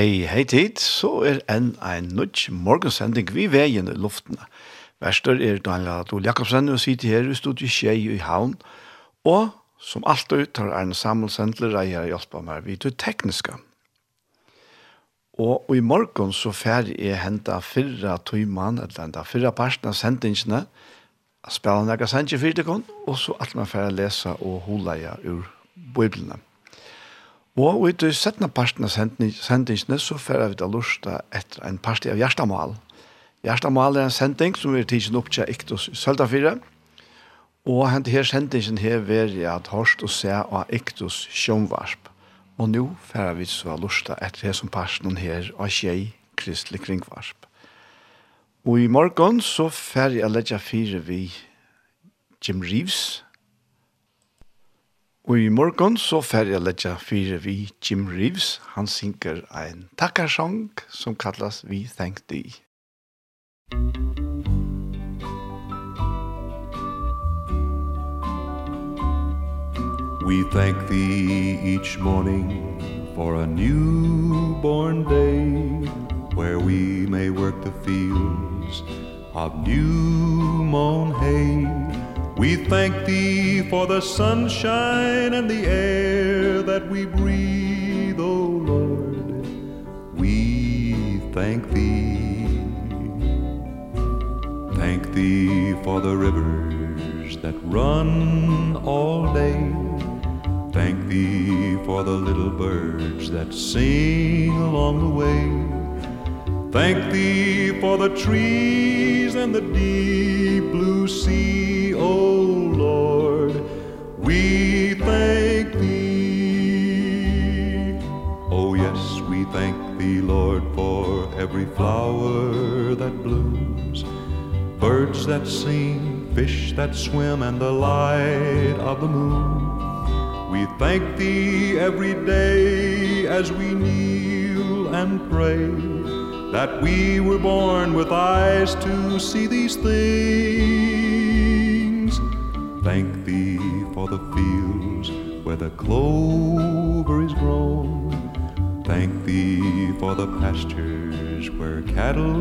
Hei, hei tid, så er enn ein nudge morgensending vi veien i luftene. Verster er Daniel Adol Jakobsen og sitter her i studiet Kjei i Havn. Og som alltid tar Erne Samuelsendler og jeg hjelper meg vidt det tekniske. Og i morgen så fer jeg henta fyrra tøymann, eller henta fyrra parten av sendingene, spela nekka sending i fyrtikon, og så alt man fer lesa og hula jeg ur biblene. Og i det settende parten av sendingsene så fer vi da lusta etter en parti av Gjerstamal. Gjerstamal er en sending som vi tidsen opp til Iktus i Søltafire. Og hent her sendingen her var jeg at Horst og se av Iktus Sjønvarp. Og nå fer vi så lusta etter det som parten her av Kjei Kristelig Kringvarsp. Og i morgen så får jeg legge fire vi Jim Reeves, Og i morgen så fer jeg letja fire vi Jim Reeves. Han synker en takkarsong som kallas We Thank Thee. We thank thee each morning for a newborn day where we may work the fields of new mown hay We thank thee for the sunshine and the air that we breathe, O Lord. We thank thee. Thank thee for the rivers that run all day. Thank thee for the little birds that sing along the way. Thank thee for the trees and the deep blue sea, O Lord. We thank thee. Oh yes, we thank thee, Lord, for every flower that blooms, birds that sing, fish that swim and the light of the moon. We thank thee every day as we kneel and pray that we were born with eyes to see these things. Thank thee for the fields where the clover is grown. Thank thee for the pastures where cattle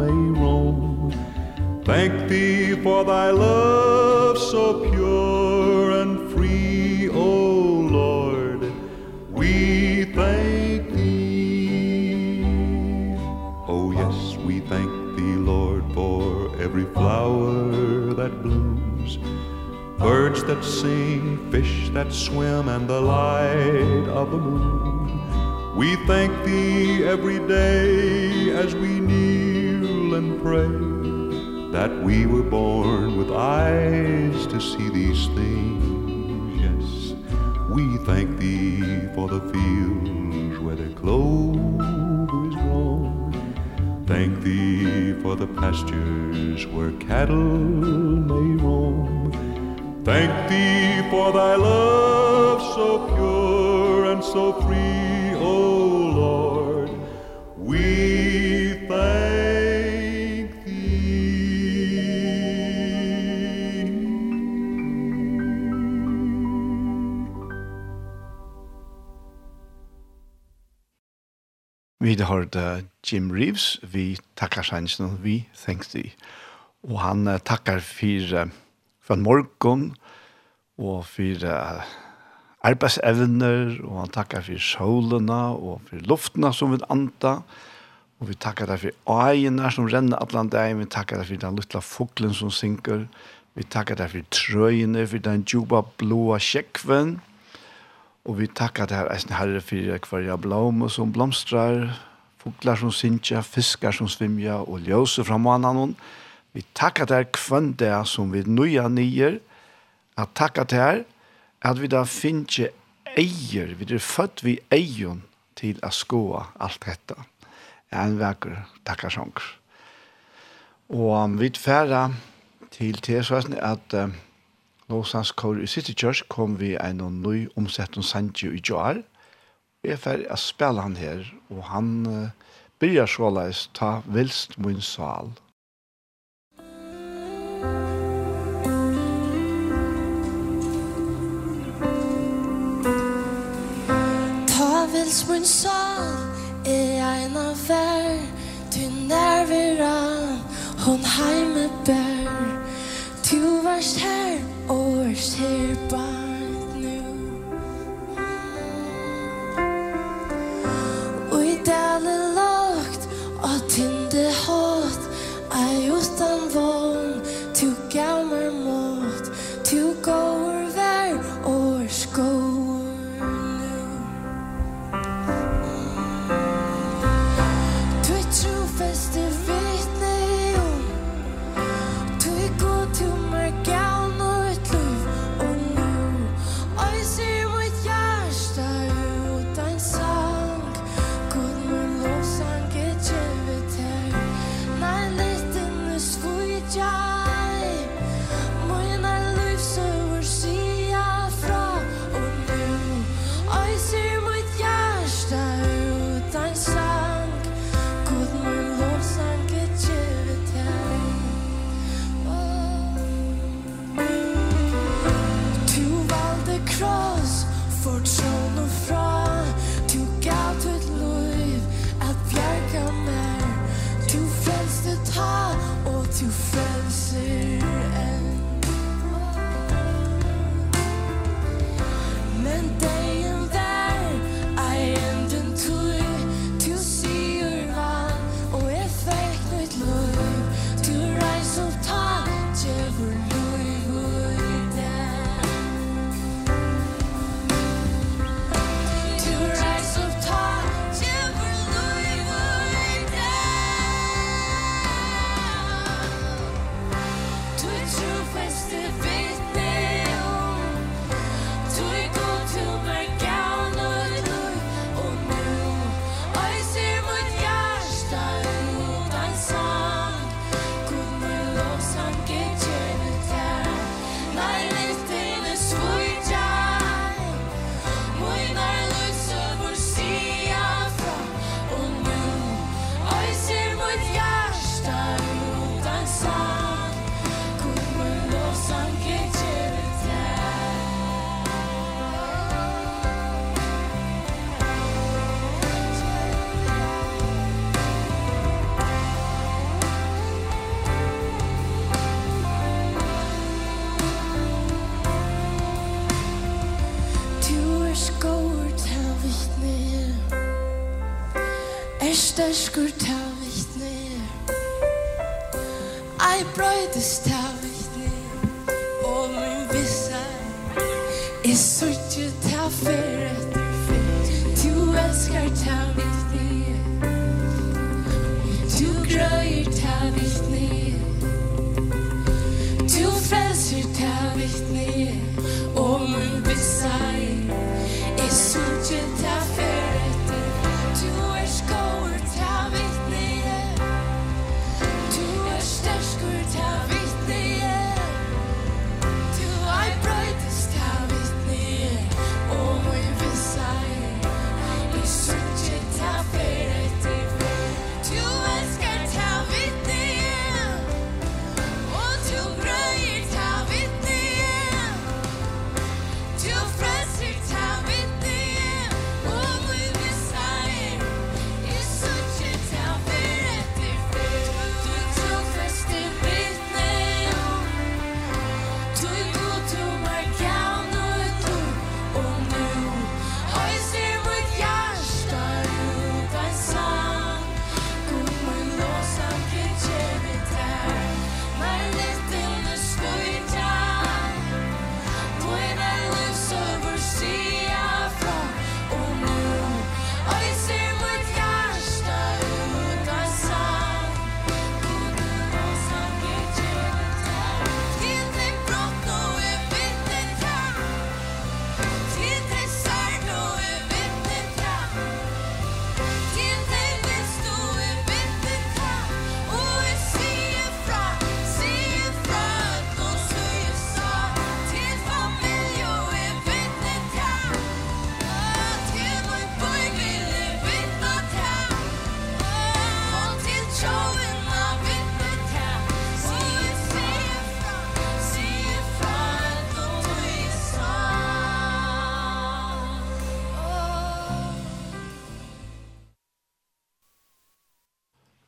may roam. Thank thee for thy love so pure and free o lord. We thank thank thee, Lord, for every flower that blooms, birds that sing, fish that swim, and the light of the moon. We thank thee every day as we kneel and pray that we were born with eyes to see these things. Yes, we thank thee for the fields for the pastures where cattle may roam. Thank thee for thy love so pure and so free, oh vi hørte Jim Reeves, vi takkar sannsyn, vi thanks thee Og han uh, takkar for uh, for för og for uh, arbeidsevner, og han takkar for solene, og for luftene som vi anta, og vi takkar der for øyene som renner atlant deg, vi takkar der for den lutla fuglen som synker, vi takkar der for trøyene, for den djupa blåa kjekven, Og vi takkar der eisen herre for hver blom som blomstrar, fuglar som sinja, fiskar som svimja og ljøse fra månen. Vi takkar det her kvann det som vi nøya nyer, at takkar det her at vi da finner eier, vi er født vi eion til å skoa alt dette. En vekker takkar sjanker. Og vi tverra til tilsvarsen at uh, Låsans kår i City Church kom vi en og ny omsett om Sanji i Joar. Jeg er ferdig å spille han her, og han uh, byrjar så leis ta vilst min sal. Ta vilst min sal er ein av vær, du nærvira hon heime bær. Du varst her, års her barn nu Og i dalen la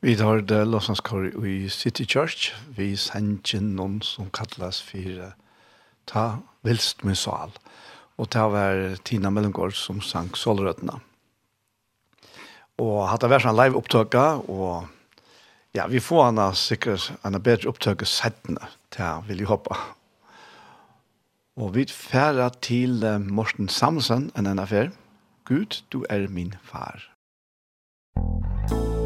Vi tar det låtsanskår i City Church. Vi sender noen som kallas for Ta vilst med sal. Og det var Tina Mellengård som sang Solrødene. Og hadde vært sånn live opptøkket, og ja, vi får henne sikkert en bedre opptøkket settene, det vil jeg håpe. Og vi færer til Morten Samsen, en annen affær. Gud, du er min far. Musik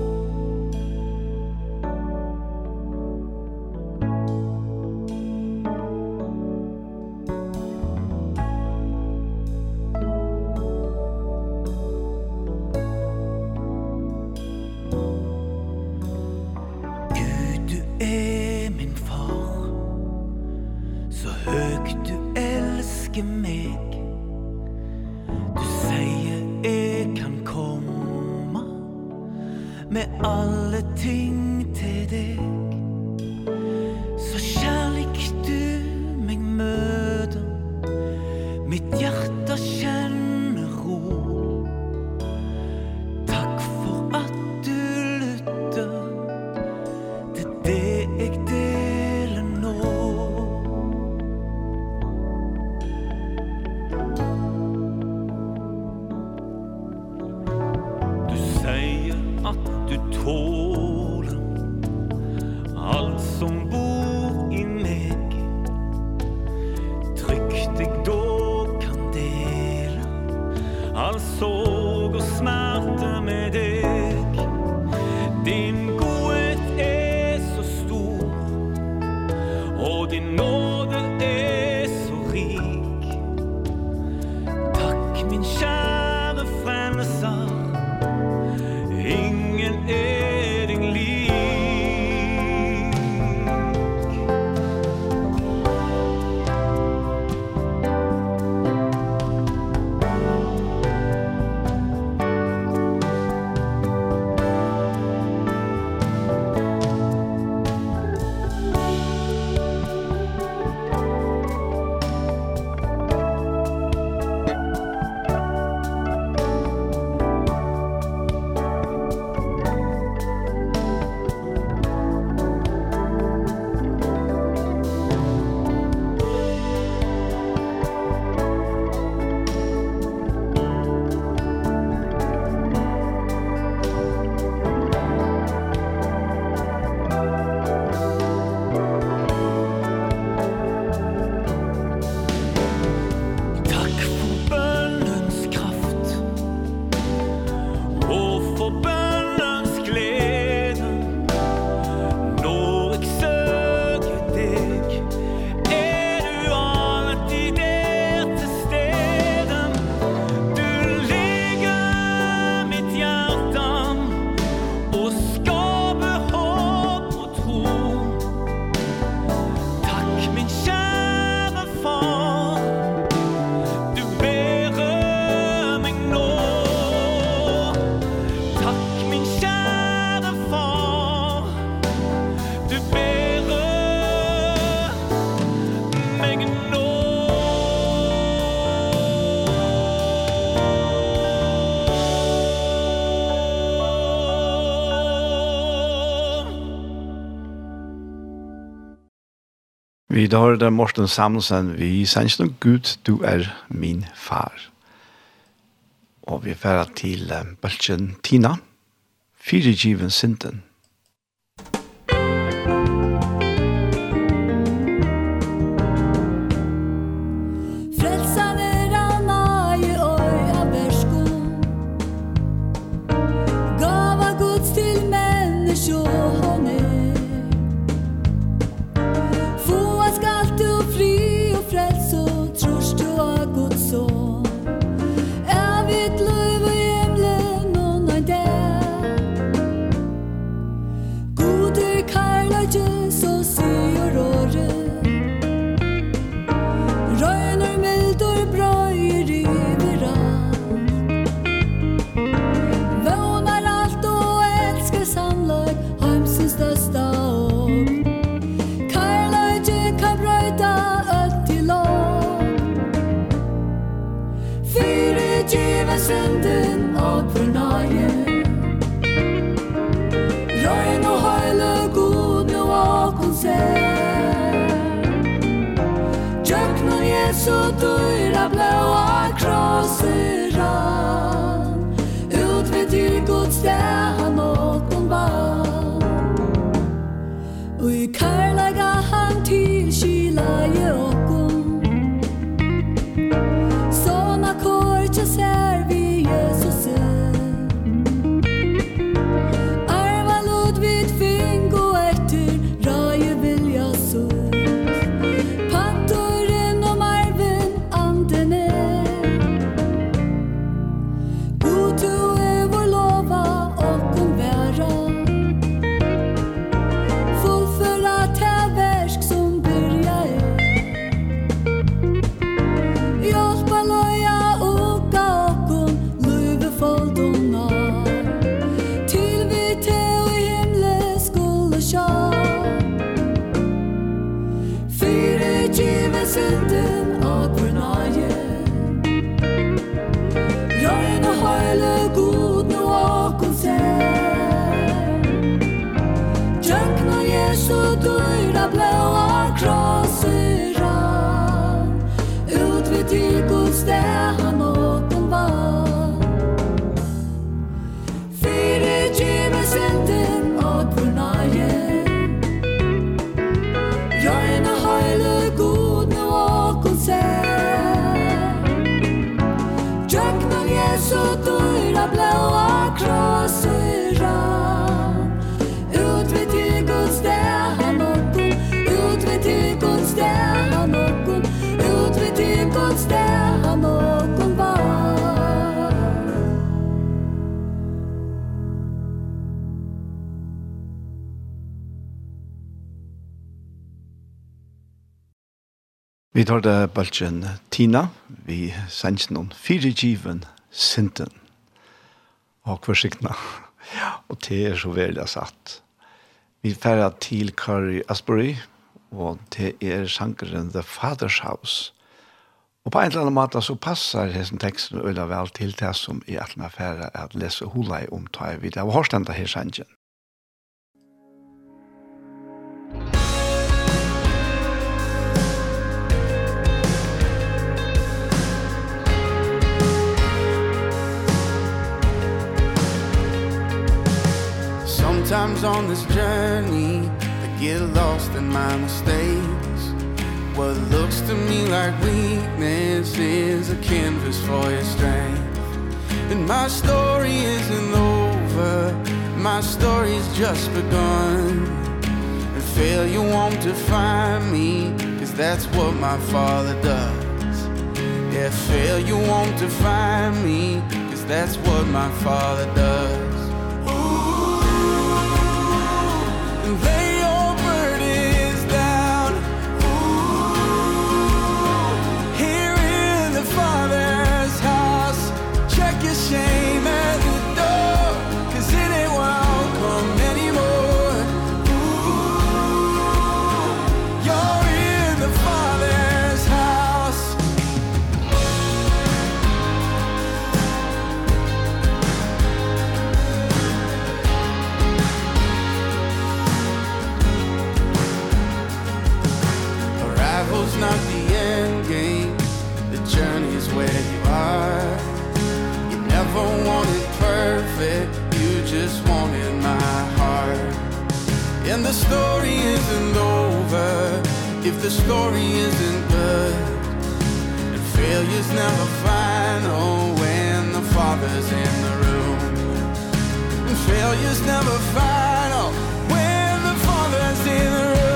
det har det Morten Samsen, vi sender noen Gud, du er min far. Og vi færer til Bølgen Tina, fire given synden. Vi tar det bølgen Tina, vi sender noen fire given sinten og kvarsiktene. Og det er så veldig satt. Vi færre til Kari Asbury, og det er sangeren The Father's House. Og på en eller annen måte så passer hessen teksten øyla vel til det som i at man færre at lese hula i omtøy vid av hårstenda her sangen. Sometimes on this journey I get lost in my mistakes. What looks to me like weakness Is a canvas for your strength. And my story isn't over My story's just begun. And failure won't define me Cause that's what my father does. Yeah, failure won't define me Cause that's what my father does. and And the story isn't over If the story isn't good. And failure's never final When the father's in the room. And failure's never final When the father's in the room.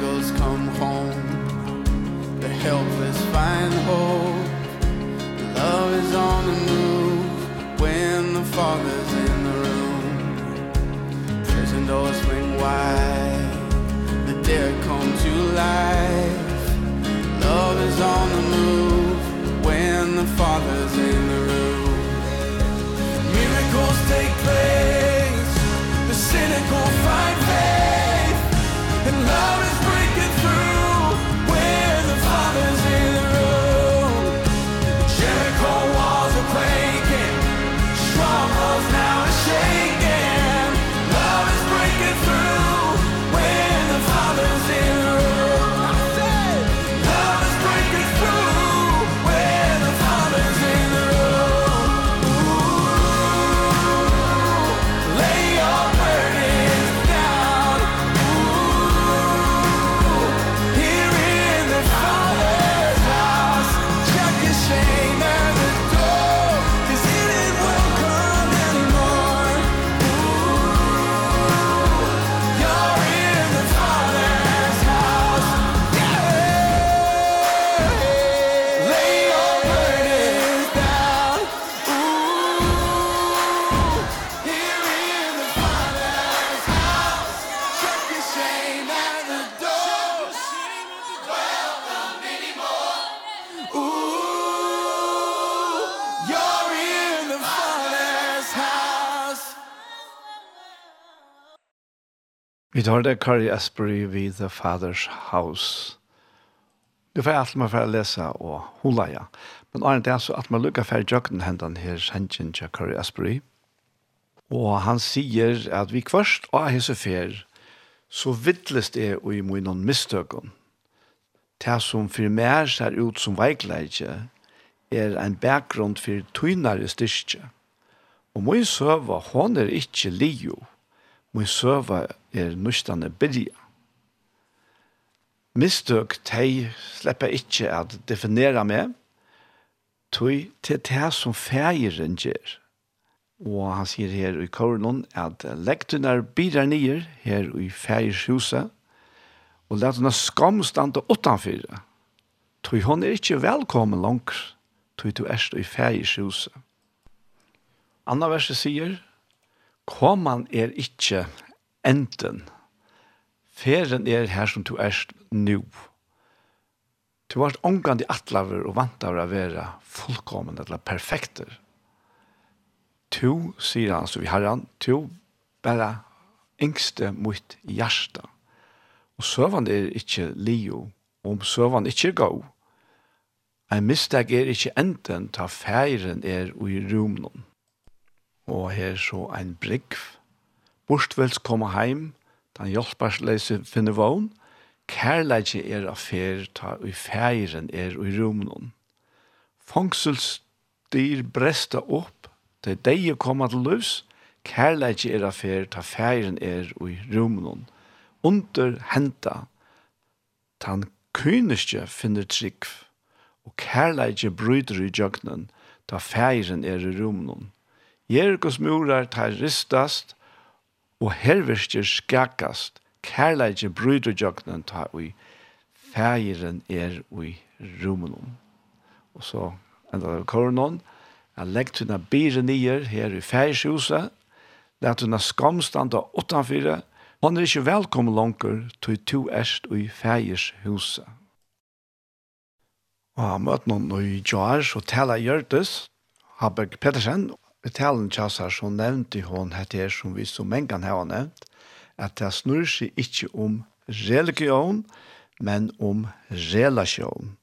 beggars come home. The helpless find hope. Love is on the move When the Father's in the room. Prison doors swing wide. The dead come to life. Love is on the move When the Father's in the room. Miracles take place. The cynical Vi tar det Curry Asbury vid The Father's House. Du får alt man får lese og hula, ja. Men er det så at man lukker for jøkken hendene her, hendene til Curry Asbury. Og han sier at vi først og hese fer, så vittlest er og i munnen mistøkken. Det som for mer ser ut som veikleidje, er en bakgrunn for tøynere styrke. Og min søve, hon er ikke livet min søva er nustane byrja. Mistøk teg slipper ikkje at definera meg, tøy til det som fægeren gjør. Og han sier her i kornon at lektunar bidrar nyer her i fægershuset, og let henne skam stande utanfyr. Tog hon er ikkje velkommen langt, tøy du erst i fægershuset. Anna verset sier, Koman er ikkje enden. Feren er her som du erst nu. Du varst omgand i atlaver og vant av å være fullkommen eller perfekter. Tu, sier han, så vi har han, tu, bare yngste mot hjärsta. Og søvann er ikkje lio, og om søvann ikkje gau. Ein mistag er ikkje enten ta feiren er og i rumnon og her så ein brygg. Borstvelds koma heim, den hjelparsleise finne vogn, kærleiki er affær ta ui feiren er ui rumnon. Fangsels dyr bresta opp, det deie koma til løs, kærleiki er affær ta feiren er ui rumnon. Under henta, tan kyniske finner trygg, og kærleiki bryter i jøgnen, ta feiren er i rumnon Jerikos murar tar ristast, og herverskjer skakast, kærleidje brydrujøknen ta ui, fægiren er ui rumunum. Og så enda det koronon, jeg legg tunna bire nyer her i fægirshuset, lær tunna skamstanda åttanfyra, hon er ikkje velkommen langer til to erst ui fægirshuset. Og han møtt noen i Jar, så tala Gjørtes, Habeg Pettersen, i talen tjassar så nevnte hon hette her som vi så mengan har nevnt, at det snur seg ikke om religion, men om relasjon.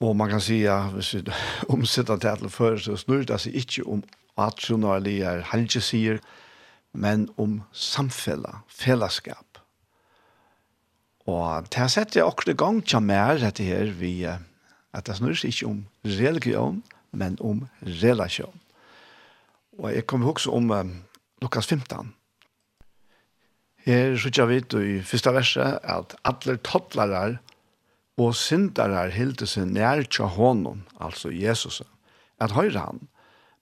Og man kan si, ja, hvis vi omsetter det til før, så snur det seg ikke om atronarlige helgesier, men om samfella, fellesskap. Og det har sett jeg akkurat gang til mer dette her, vi, at det snur seg ikke om religion, men men om relasjon. Og jeg kommer også om um, Lukas 15. Her sier vi i første verset at alle tottlarar og syndarar hilde seg nær til honom, altså Jesus, at høyre han.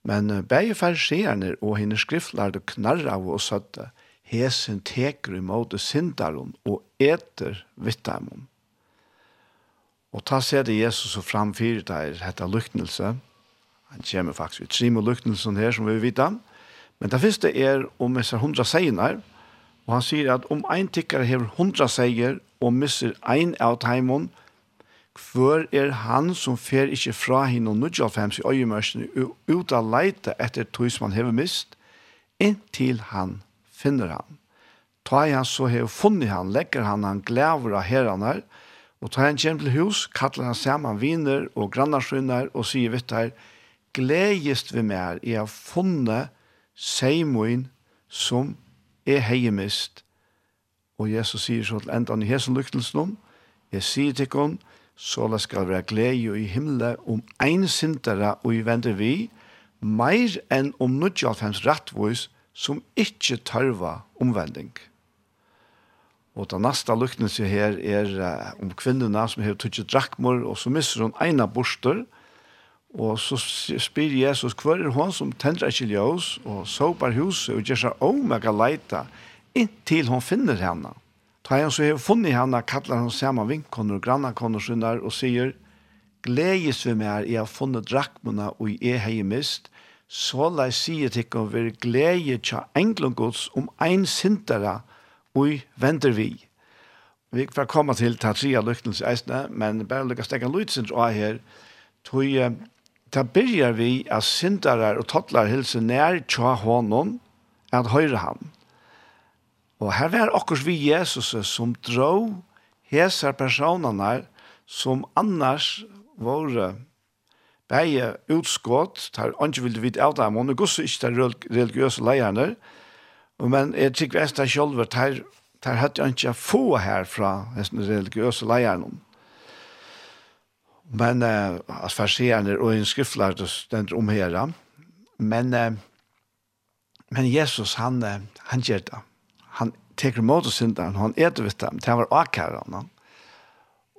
Men begge farsierne og henne skriftlærde knarra av og søtte, hesen teker imot syndaren og eter vittamon. Og ta seg det Jesus og framfyrer der hette lyknelse, Han kommer faktisk ut trim og luktelsen her, som vi vet. Men det første er om disse hundra seier, og han sier at om ein tikkare hever hundra seier, og misser ein av teimen, Hvor er han som fer ikkje fra henne og nudja fems i øyemørsene ut av leite etter tog som han hever mist, inntil han finner han. Ta han så hever funnet han, legger han, han glæver av herren og ta han kjem til hus, kallar han saman viner og grannarsynner og sier vitt her, gledest vi mer, i har funnet seimoin som er heimist. Og Jesus sier så til enda i hesen lyktelsen om, jeg sier til henne, så det skal være glede i himmelen om ein sintere og i vender vi, mer enn om 95 rettvois som ikkje tørva omvending. Og den neste lyktelsen her er uh, om kvinnerne som har tutsi drakmor, og så misser hun eina borster, og Og så spyr Jesus, hva er hon som tendrer ikke ljøs, og såpar huset, og gjør seg omega leita, inntil hon finner henne. Ta han så har funnet henne, kallar hon saman vinkonner og grannakonner sinner, og sier, Gledes vi mer, jeg har funnet drakmene, og jeg har mist, så la jeg sige til henne, vi glede tja englengods om ein sindere, og venter vi. Vi får komme til Tatsia lyktens eisne, men bare lykkes tenke lydsens av her, tog Da byrjar vi at syndarar og tottlar hilse nær tja honom at høyre han. Og her var okkurs vi Jesus som dro hesar personene som annars var bæje utskott, tar ikke vil vite av dem, og gusse ikke tar religiøse leierne, men jeg tykker vi er selv, tar, tar jeg ikke få her fra religiøse leierne. Men eh, as farsierne og en skriftlar det stender om her. Men, eh, men Jesus, han, han gjør det. Han teker mot oss synderen, han eter vidt dem, det var akkaren. Han.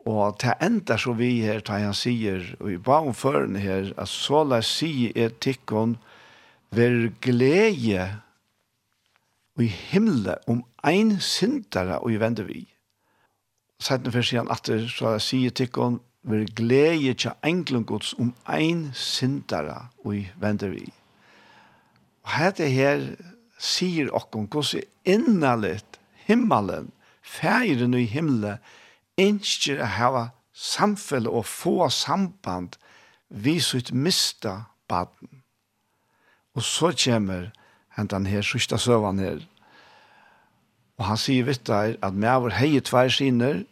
Og til enda så vi her, da han sier, og i bagen føren her, at så la si er tikkon, ver glede i himmelen om ein syndere og i vende vi. Sætten for sier han at så la si er tikkon, ver glede til englun gods om ein syndere og vender vi. Og hette her sier okkom gos i innalit himmelen, feiren i himmelen, innskjer å hava samfell og få samband vi sitt mista baden. Og så kommer hentan her sista søvan her. Og han sier vitt der at med vår heie tvær siner,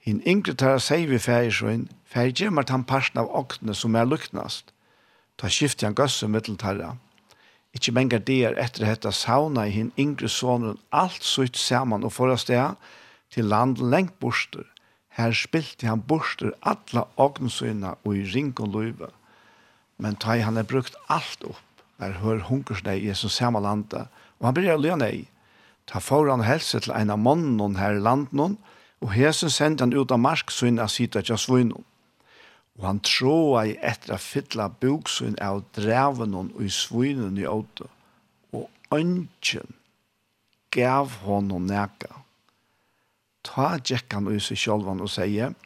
Hin yngre tar seg vi færi sjøen, færi gjemmer tan parten av åkne som er luknast. Ta skiftet han gøsse mittel Ikke Ikkje menga etter hetta sauna i hin yngre sonen alt sutt saman og forra sted til land lengt borster. Her spilte han borster alla åknesøyna og i ring og løyve. Men ta han er brukt alt opp, er hør hunkersnei i Jesus samanlanda, og han blir løy nei. Ta foran helse til ein av månen her i landen, og hesen sendte han ut av marksyn av sida tja svinnum. Og han tråa i etter a fylla buksun av drevenon og i svinnun i åte, og ønsken gav honom neka. Ta tjekk han ut seg sjolvan og sier,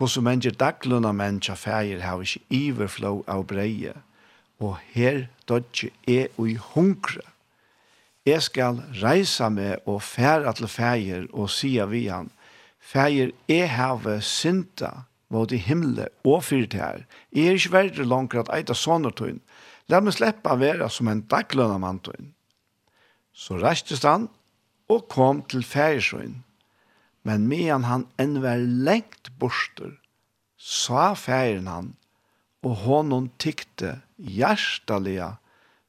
Hvordan mennesker daglunna mennesker feir har ikke iverflå av breie, og her dødje er ui hungre jeg skal reise meg og fære til fæger og sier vi han, fæger, jeg har synta mot i himmelen og fyrt her. Jeg er ikke verre langt at eit av sånne tøyen. La meg slippe å være som en daglønne mann tøyen. Så restes han og kom til fægersøyen. Men medan han enn var lengt borster, sa fægeren han, og honom tykte hjertelige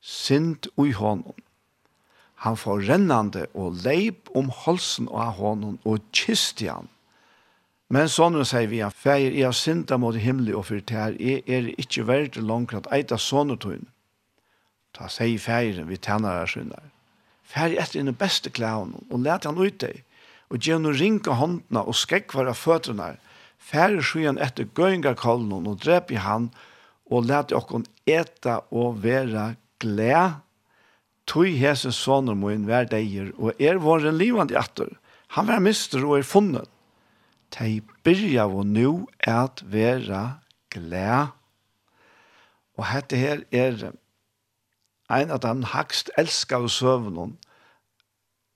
sint ui honom. Han får rennande og leip om halsen av honom og kiste han. Men sonen sier vi han, «Feir, jeg har synda mot himmelig og fyrt her, jeg er ikke verdt langt at eita sånne tog Ta seg feiren vi tænare synder. Feir etter den beste klæven og let han ut deg, og gjør han ringa håndene og skrekvar av føttene. Feir skyen etter gøyngakollen og dreper han, og let okkon eta og vera glæd tog hesen soner min hver deier, og er vår en livande atter. Han var mister og er funnen. Tei byrja og nu at vera glea. Og hette her er ein av den hakst elska av søvnen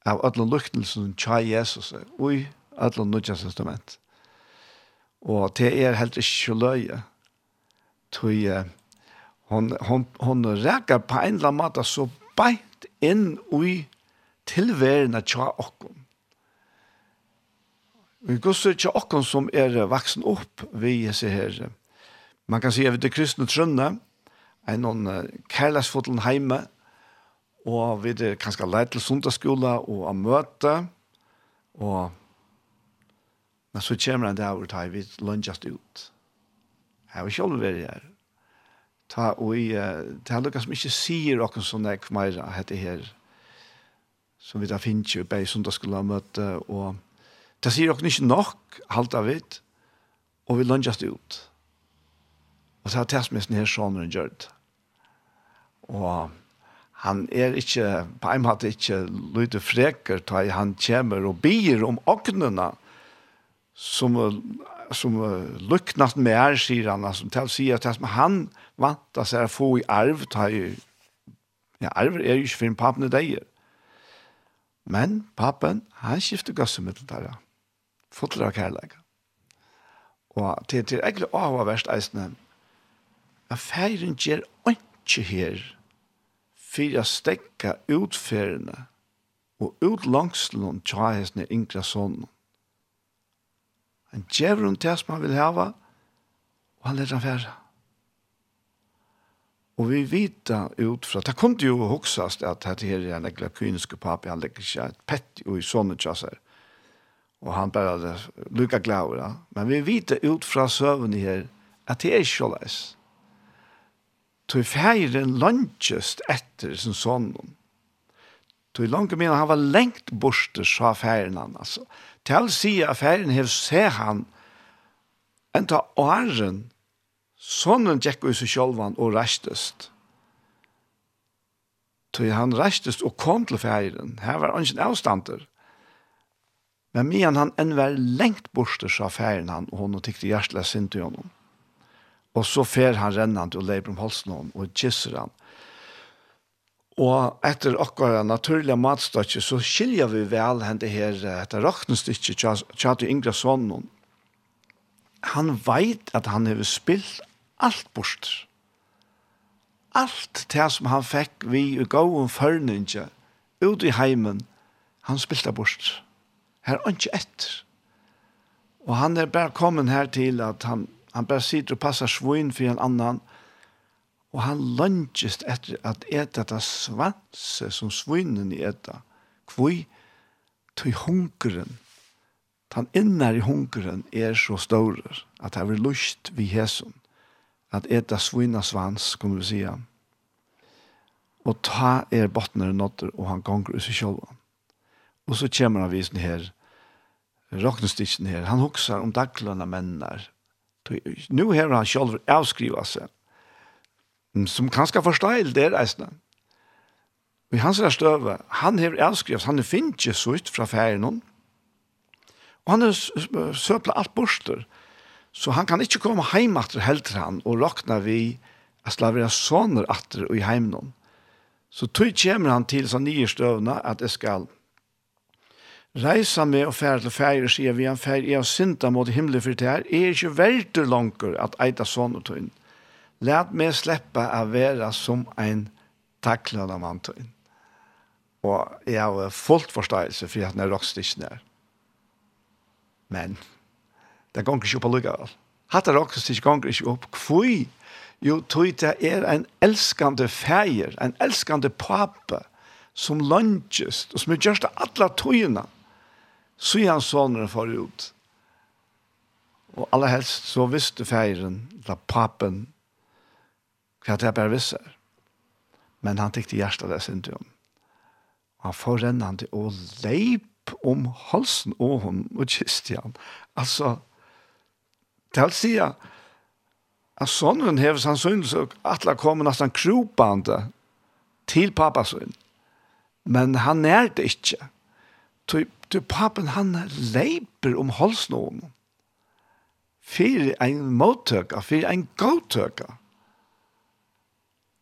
av alle luknelsen tja Jesus og i alle nødja testament. Og det er helt ikke løye. Tog hon, hon, hon rækker på en eller annen måte så beint inn i tilværende tja okkom. Vi går så tja okkom som er vaksen opp vi hese her. Man kan si at vi er kristne trønne en noen kærleksfotel heime, og vi er kanskje leit til sundagsskola og av møte, og men så kommer han der dag hvor vi lønnes ut. Jeg vil ikke alle være her ta og i, det er noe som ikke sier noen sånn jeg mer heter her, som vi da finner jo på i sundagsskolemøte, og det sier noen ikke nok, halta vidt, og vi lønnes ut. Og så har det som er sånn her sånn hun gjør det. Og han er ikke, på en måte ikke lyder freker, da han kommer og bier om åknene, som som uh, luknat mer, sier han, som til å si at han vant at seg få i arv, ta i, ja, arv er jo ikke for en papen i deg. Men papen, han skifter gassemiddel der, ja. Fotler av kærleik. Og til, til egentlig å ha vært eisende, at feiren gjør ikke her, for å stekke utferdene, og ut langs hesne yngre sånne Han gjør hun til som han vil hava, og han leder han færre. Og vi vita ut fra, det kom jo hoksast at dette her er en ekla kyniske papi, han legger ikke et pett i sånne tjasser. Og han bare hadde lukka glaver. Ja. Men vi vita ut fra søvn her, at det er ikke leis. Tog feiren langtjøst etter sin sånn. Tog langt min, han var lengt borste, sa feiren han, altså. Til sier affæren hev se han, enda åren, sonen gikk ut seg sjølvan og restest. Tøy han restest og kom til færen. Her var ingen avstander. Men medan han enn var lengt borster, sa færen han, og hun tykte hjertelig sint til honom. Og så fer han rennant og leber om halsen og kysser han. Og etter okkara naturliga matstøtje så skiljer vi vel hen det her etter raknestykje Tjato Ingra Sonnen. Han veit at han har spilt alt bort. Alt det som han fekk vi i gåen førninge ut i heimen, han spilte bort. Her er ikke etter. Og han er bare kommet her til at han, han bare sitter og passer svoin for en annan, og og han lønnsest etter at eta det svanse som svinen i eta. Kvoi, tog hunkeren, han innar i hunkeren er så stor at han vil lust vi hesson at eta svina svans, kunne vi sija. Og ta er bottner notter, og han gonger ut i sjolvan. Og så kommer han visen her, rocknestikken her, han hoksar om daglønna mennar. Nu har han sjolv avskriva seg, som kanskje forstår det reisende. Og i hans der støve, han har avskrevet, han er finnes ikke så ut fra ferien og han har søplet alt borster, så han kan ikke komme hjem etter helter han, og råkne vi at slavere sånner etter og i heimen. Så tog kommer han til sånn nye støvene at jeg skal reisa med og fære til ferie, sier vi han ferie, jeg har synda mot himmelen for det her, jeg er ikke veldig langt at eita sånn tog. Lært meg slippe å være som en taklende mann til. Og jeg har fullt forståelse for at den er rockstikken her. Men det ganger ikke opp allikevel. Hatt er rockstikken ganger ikke opp. Kvøy, jo, tog det er en elskande feir, en elskande pape, som lønges, og som er gjørst av alle togene, så er han sånne for ut. Og aller helst så visste feiren, da papen, for at jeg bare visser. Men han tykte hjertet det sin om. Og han får rennende og leip om halsen og hun og Kristian. Altså, til å si at sonen hever sannsynlig at han kommer nesten kropande til pappas sønn. Men han er det ikke. Du, pappen, han leiper om halsen og hun. Fyre en mottøkker, fyre en godtøkker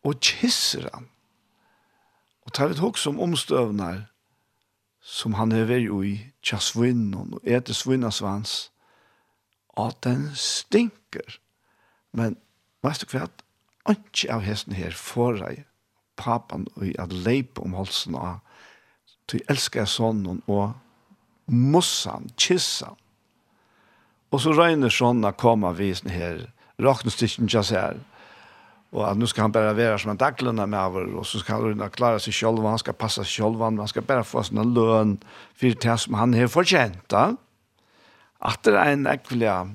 og kysser han. Og tar vi tog som omstøvnar som han er vei i tja svinnen og etter svinna svans at den stinker. Men veist du hva? Anki av hesten her forai papan ui at leip om halsen av til elsker jeg sånn og mossan, kissan. Og så regner sånn å komme av visen her, raknestikken til seg Och att nu ska han bara vara som en daglöna med över och så ska han klara sig själv och han ska passa sig själv och han ska bara få sin lön för det som han har förtjänt. Att det är en äckliga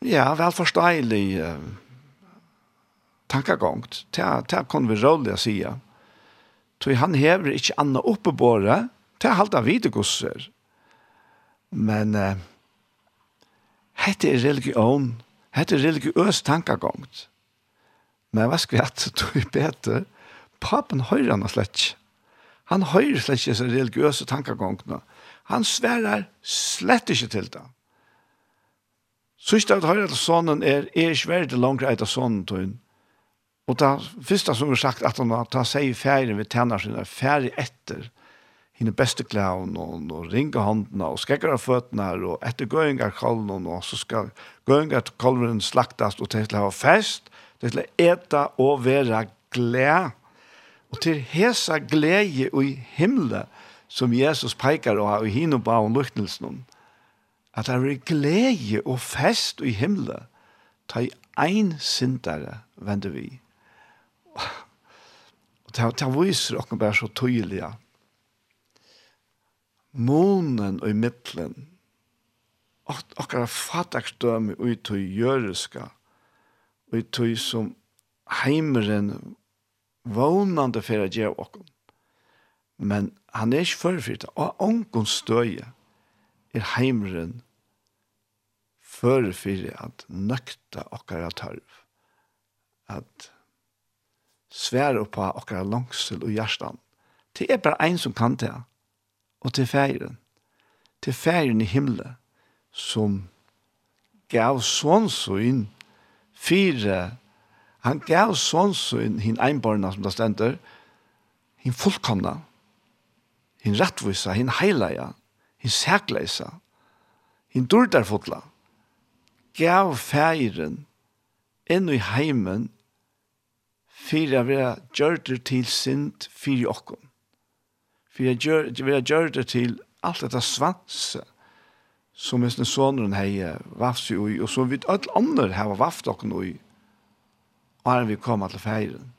ja, välförståelig uh, tankagång. Det, det kan vi roligt säga. Så han hever ikke annat oppe på det. Det er allt han vet. Men uh, hette er religion. Hette är religiös tankagångt Men hva skal vi at du er bedre? Papen høyrer han slett ikke. Han høyrer slett ikke disse religiøse tankegångene. Han sverer slett ikke til det. Så ikke at høyre til sonen er, er ikke verre langt etter sonen til henne. Og det første som er sagt at han tar seg i ferien ved tjener sin, er ferie etter henne beste klæven, og, og ringe håndene, og skrekker av føttene, og etter gøyngene kalven, og så skal gøyngene kalven slaktes, og til å ha fest, Det er til å ete og være gled. Og til hesa glede i himmelen, som Jesus peker og har i hino og om luktelsen, at det er glede og fest i himmelen, ta i ein sindare vender vi. Og det, det viser dere bare så tydelig. Månen og i midtelen, og dere fattakstømme ut til gjøreska, og i tog som heimeren vånande for å gjøre åkken. Men han er ikke førfyrt, og åkken støye er heimeren førfyrt at nøkta åkker av tørv. At svære på åkker av langsel og hjertan. Det er bare en som kan det, og til feiren. Til feiren i himmelen, som gav sånn så inn Fire, han gav sånn sin hin einbarna som det stender, hin fullkomna, hin rettvisa, hin heilaja, hin sækleisa, hin durdarfotla, gav feiren inn i heimen fyrir a vera gjørder til sind fyrir okkom. Fyrir a vera gjørder til alt dette svanset som hvis den sonen hei vaffs i ui, og som vi alle andre hei vaft okken ui, og vi kommer til feiren.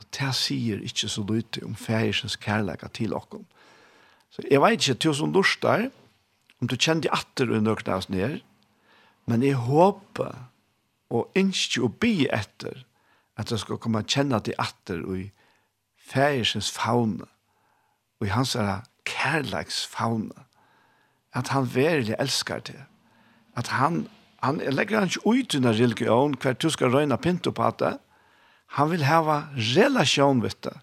Og det sier ikke så lite om feirens kærleika til okken. Så jeg vet ikke, til som lort der, om du kjente atter under nøkken av oss ned, men jeg håper, og ikke å be etter, at jeg skal komme og kjenne til atter og i feirens faune, og i hans herre, kærleiksfauna. At han verilig elskar det. At han, han legger han ikke ut under religion hver du skal røyna pinto på det. Han vil hava relasjon vitt det.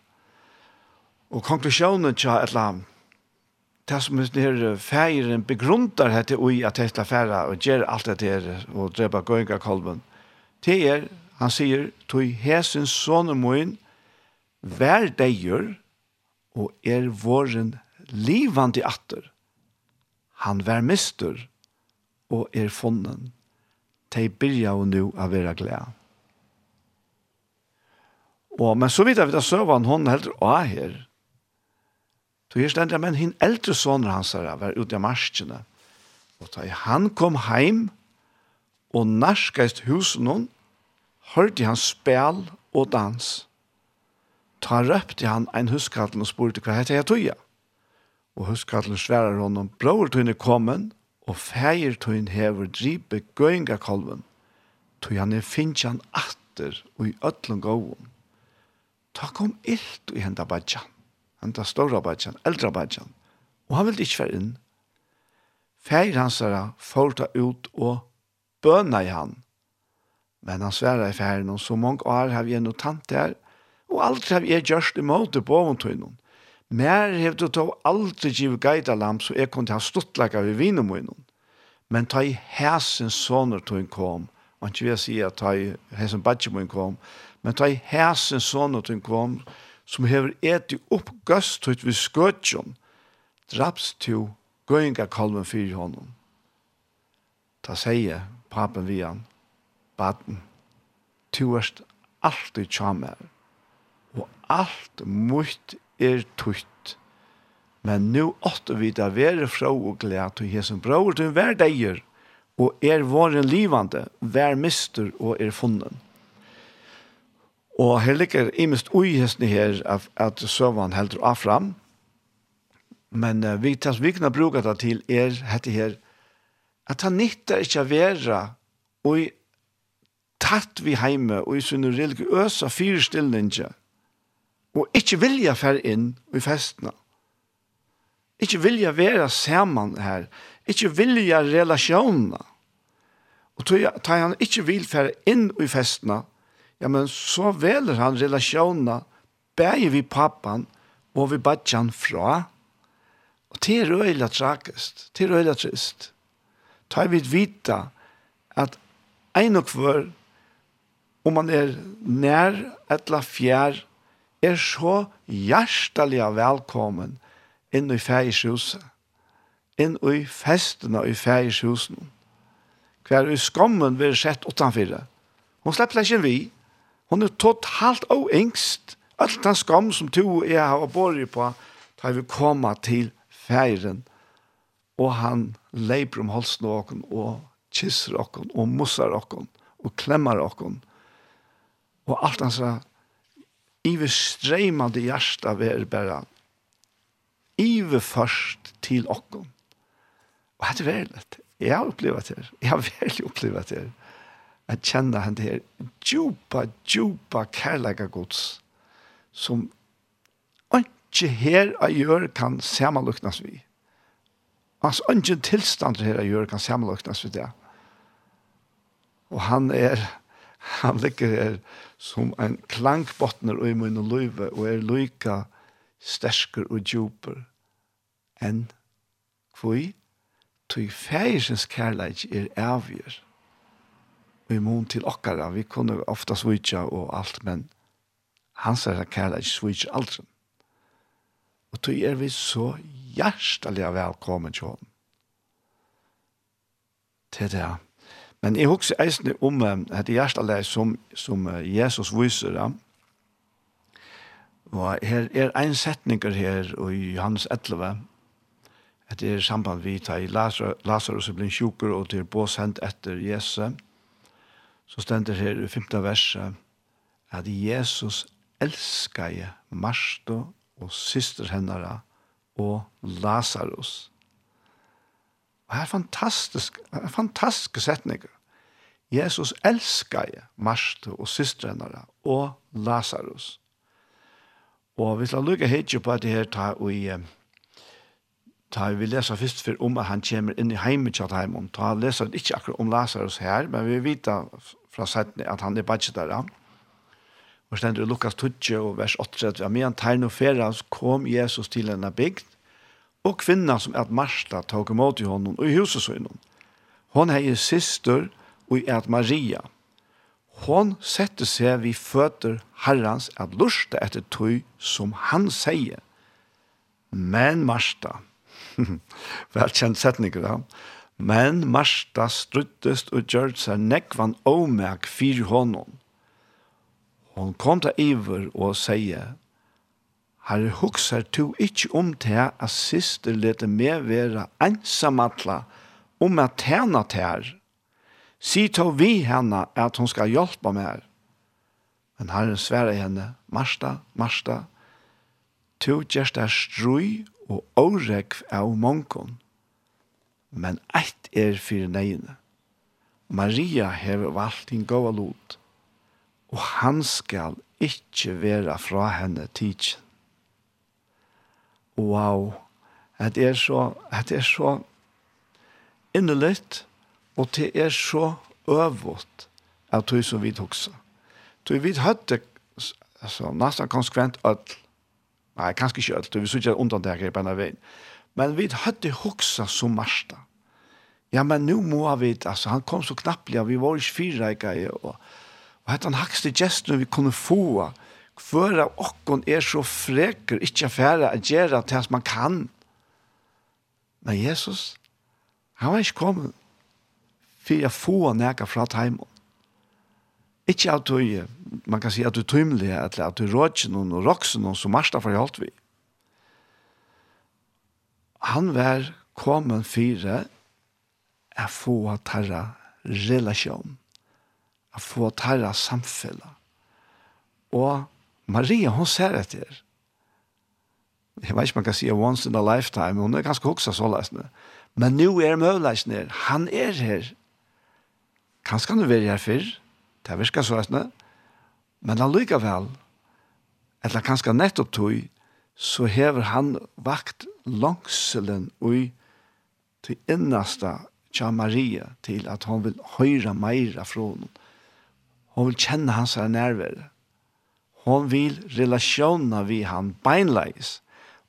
Og konklusjonen til et eller annet det som er feiren begruntar hette ui at hette færa og gjør alt det der og drepa gøynga kolben. Det er, han sier, tog hesens sånne moin, vær deier og er våren livande atter. Han vær mister og er funnen. De byrja og nu av vera glede. Og, men så vidt jeg vet at søvann hon heldur av her. Så her stendte jeg, men hinn eldre soner hans her var ute av marskene. Og da han kom heim og narskast husen hon, hørte han spel og dans. Ta røpte han ein huskattel og spurte hva heter jeg tog Og huskallur sverar honom, bror tøyne kommen, og feir tøyne hever dripe gøyngakolven, tøy han er finnjan atter og i ötlun gåvun. Ta kom illt i henda badjan, henda stora badjan, eldra badjan, og han vil ikkje fer inn. Feir hans er forta ut og bøna i han, men han sverar i feirin, og så mange år har vi enn og tant der, og aldri har vi gjørst imot i boventøynen, Mer hev du tog aldri giv geida lam, så jeg kunne ha stuttlaga vi vinum munnen. Men ta i hæsen soner tog kom, og ikke vil jeg si at ta i hæsen badje munnen kom, men ta i hæsen soner tog kom, som hever eti opp gøst ut vi skøtjon, draps til gøynga kalven fyrir honom. Ta seie papen vi han, baden, tu erst alltid tjamer, og alt mutt er tutt. Men nu åtte vi da være fra og glede til Jesu bror til hver deier, og er våren livande, hver mister og er funnen. Og her ligger imest ui hestene her at, at søvann heldur av fram, men uh, vi, tas, vi kan bruka det til er hette her, at han nytter ikke å være og tatt vi heime og i sunne religiøse øsa og ikke vilja fer inn i festene. Ikke vilja være sammen her. Ikke vilja relasjonene. Og tar han ikke vil fer inn i festene, ja, men så veler han relasjonene bæger vi pappan og vi badjan fra. Og det er øyla trakest, det er øyla trist. Ta vi vita at ein og hver, om man er nær etla fjær, er så hjertelig velkommen inn i fægishuset, inn i festene i fægishuset. Hver i skammen vi har sett utenfor. Hun slipper ikke vi. Hun er totalt og engst. Alt den skam som to og jeg har båret på, da vi kommer til feiren. Og han leiper om halsen av oss, og kysser oss, og musser oss, og klemmer oss. Og alt hans Ive streimande hjärsta ver bara. Ive först till okkom. Og det er veldig, jeg har opplevd det. Jeg har veldig opplevd det. Att känna han det her, djupa, djupa kærlega gods som ikke her jeg gjør kan samanluknas vi. Altså, ikke tilstand her jeg gjør kan samanluknas vi det. Og han er han ligger her som en klankbottner i min løyve, og er lyka stersker og djuper enn kvui, tog fægisens kærleik er avgjør. Og i mån til okkara, vi kunne ofta svitja og alt, men hans er kærleik svitja aldri. Og tog er vi så hjertelig velkommen til honom. Til det, Men jeg husker eisende om dette hjertelag som, som Jesus viser da. Og her er en setninger her i Johannes 11. Det er samband vi tar i Lazarus blir sjuker og til båsendt etter Jesus. Så stender her i 15. verset at Jesus elskar Marsto og syster hennara og Lazarus. Og her er fantastisk, fantastiske setninger. Jesus elskar Marste og systrene og Lazarus. Og vi skal lukke hit på det her ta og i ta vi lesa først for om at han kommer inn i heimet til heim om ta leser ikke akkurat om Lazarus her men vi vet fra settene at han er bare der og stender i Lukas 12 og vers 8 at vi har med han tegn og fera kom Jesus til en bygd og kvinna som at Marsta tok imot i honom og i huset søgnom. Hon hei syster og i at Maria. Hon sette seg vi føtter herrans at lusta etter tøy som han sier. Men Marsta, velkjent setninger da, men Marsta struttest og gjør seg nekvan omeg fyr honom. Hon kom til iver og sier, Herre, huksar tu ikkje om til at syster lete meg vera ensamatla om at tjena til Si to vi henne at hun skal hjelpa meg. Men Herren sverre henne, Marsta, Marsta, tu gjerst er strui og årekv av mongon. Men eitt er fyrir neine. Maria hever valgt din gåa lot, og han skal ikkje vera fra henne tidsen wow, at det er så, at det er så innelitt, og det er så øvått av tog som vi hoksa. Tog vi hadde altså, nesten konsekvent alt, Nei, kanskje ikke alt, vi synes ikke undan det her på en veien. Men vi hadde hoksa som Marsta. Ja, men nu må vi, altså, han kom så knapplig, vi var ikke fyrreika, og, og hette han hakste gesten vi kunne få, og hver av okken er så freker, ikke færre, å gjøre til at man kan. Men Jesus, han var ikke kommet for å få nære fra teimen. Ikke at du, man kan si at du er tøymelig, eller at du er rådsen og råksen og som marsta for alt vi. Han var kommet for å få tæra relasjon, å få tæra samfunnet, og Maria, hon ser etter. Jeg vet ikke man kan si once in a lifetime, hun er ganske hoksa så løsne. Men nå er møvleisen her. Han er her. Kanskje han er være her før. Det virker så løsne. Men allikevel, eller kanskje nettopp tog, så hever han vakt langselen ui til innasta tja Maria til at hon vil høyra meira fra hon. Hon vil kjenne hans her nærvære. Hon vil relasjona vi han beinleis,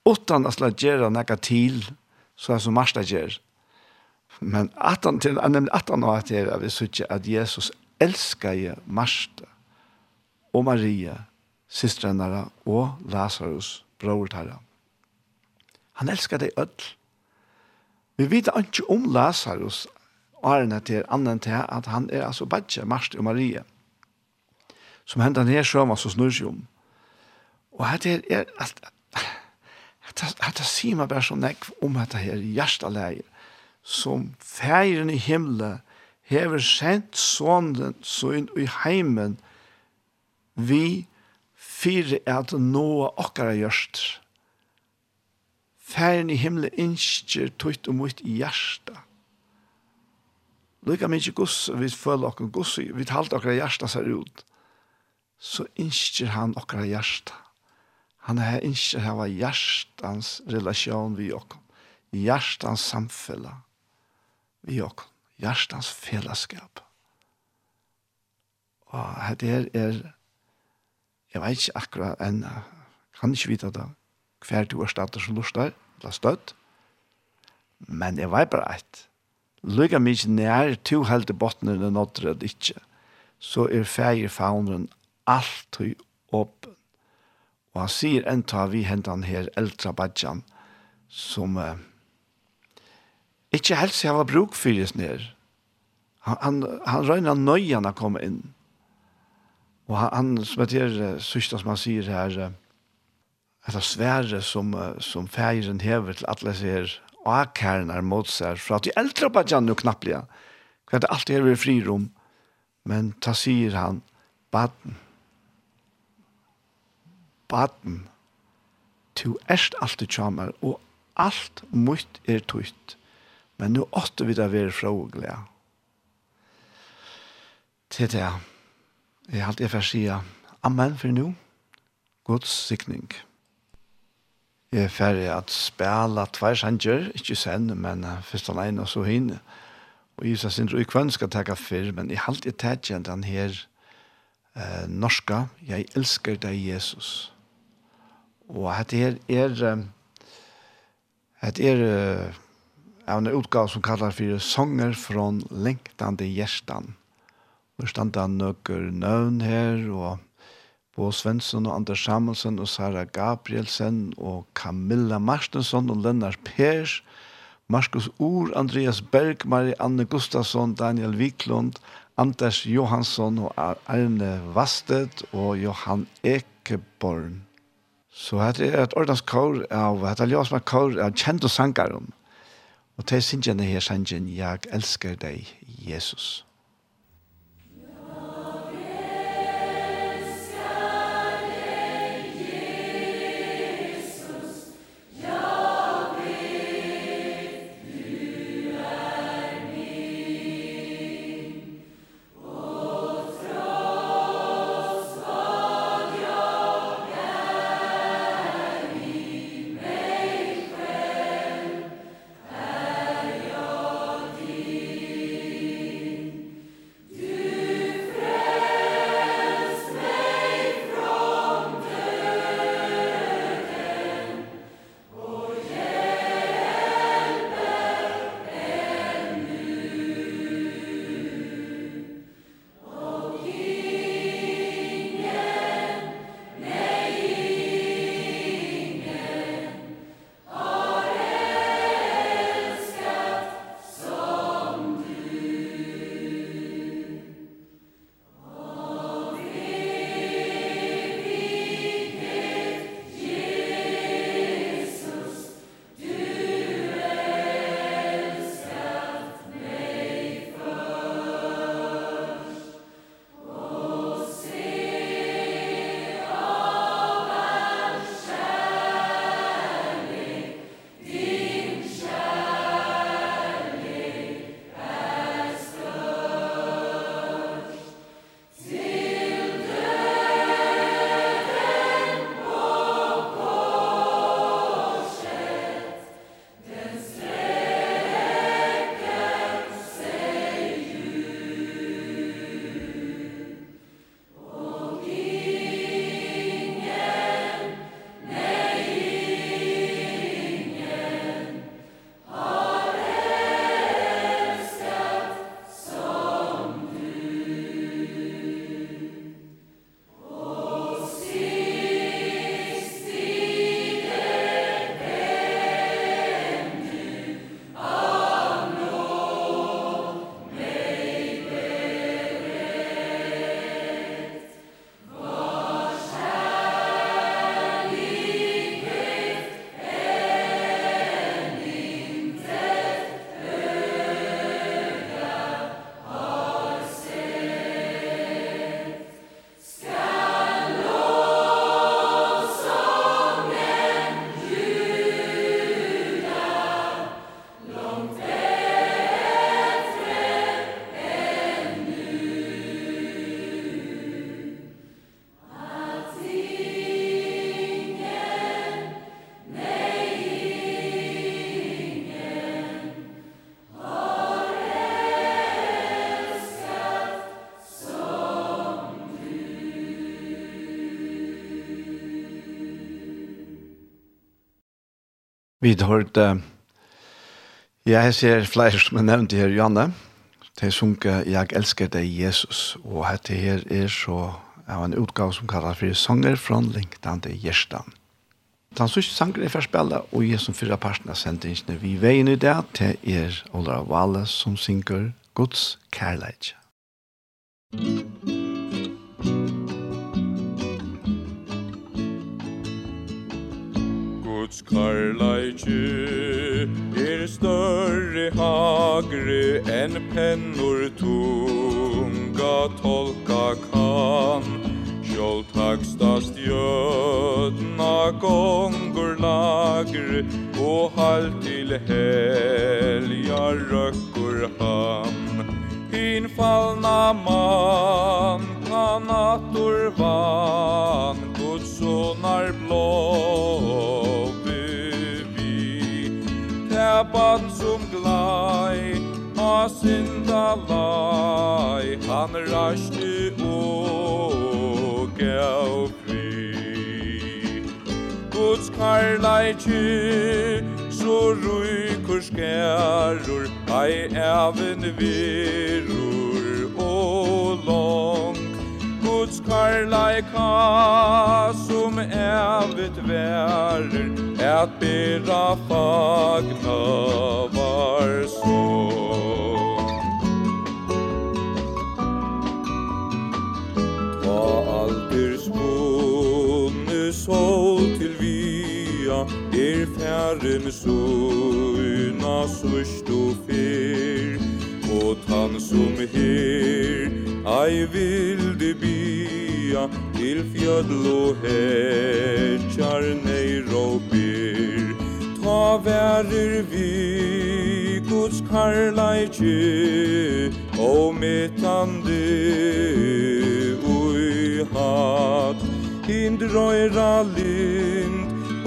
utan at la gjerra nekka til, så er som Marsta gjer. Men at han til, nemlig at han har til, er vi sier at Jesus elskar je Marsta og Maria, systrennara og Lazarus, brortara. Han elskar deg öll. Vi vet ikke om Lazarus, og er til annen til at han er altså badje, Marsta og Maria som hendan her sjøma så snur seg om. Og hette er, at, hette, hette sier meg bare så nekv om hette her hjerteleier, som feiren i himmelen hever sendt sånden sånn i heimen vi fire at noa okkara gjørst. Feiren i himmelen innskjer tøyt og mot i hjertet. Lykka mykje goss, vi føler okkur gus, vi talte okkur hjertet ser ut så innskjer han okra hjärsta. Han er innskjer hava hjärstans relasjon vi okkom. Hjärstans samfella vi okkom. Hjärstans fellesskap. Og det er, er, jeg vet ikke akkurat enn, kan ikke vite det, hver du er stater som lustar, eller støtt, men jeg vet bare et, lykka mykje nær to helte bottene eller nåttere det ikke, så er feir faunen alt i åpen. Og han sier enda vi hentan her eldre badjan som uh, ikke helst jeg var bruk fyres ned. Han, han, han røyna nøyene komme inn. Og han, han som heter, uh, sørste som han sier her, uh, etter svære som, som feiren hever til alle ser akærner mot seg, for at de eldre badjan Janne og knapplige, for at det alltid er frirom, men ta sier han, baden, baden, tu erst alt i tjamer, og alt mutt er tutt, men nu åtte vi da være fra og glede. Til det, jeg halte jeg for å si amen for nå, Guds sikning. Jeg er ferdig at spela tvær sanger, ikke sen, men først og og så hinne. Og Isa sin røy kvann skal takke fyrr, men jeg halte jeg igjen han her eh, norska, jeg elsker deg Jesus. Og hette her er, hette er av en utgave som kallar for Sånger från längtande hjärtan. Og standa nøkker nøvn her, og Bo Svensson og Anders Samuelsen og Sara Gabrielsen og Camilla Marstensson og Lennart Pers, Markus Ur, Andreas Berg, Marianne Gustafsson, Daniel Wiklund, Anders Johansson og Arne Vastet og Johan Ekeborn. Så hette er et ordens kår av, hette er ljøs med kår av kjente sangaren. Og til syngene her sangen, «Jeg elsker deg, Jesus». Vi hørte, ja, jeg ser flere som er nevnt her, Janne, til sunke «Jeg elsker deg, Jesus», og dette her er så av en utgave som kallar for «Sanger fra lengtande gjerstan». Den sørste sanger er forspillet, og jeg som fyra parten av sendingene vi veien i det til er Ola Valle som synger «Guds kærleidje». Musikk Guds karlaiki er større hagre enn pennor tunga tolka kan. Sjål takstast jötna gongur lagre og halt til helja røkkur han Hin fallna man kan attor van Guds sonar blå barn som glai Ha synda lai Han rasti og gav fri Guds karlaiki Så ruikur skærur Ai even virur og long. Guds karlaika Som evet verer Et bera fagna var så Tva aldur spunne sol til via Er færren søgna sørst og fyr Og tann som her ei vilde bia Til fjödl og hetjar neir og byr ta verer vi Guds karlaiki og metande ui hat hindrøyra lind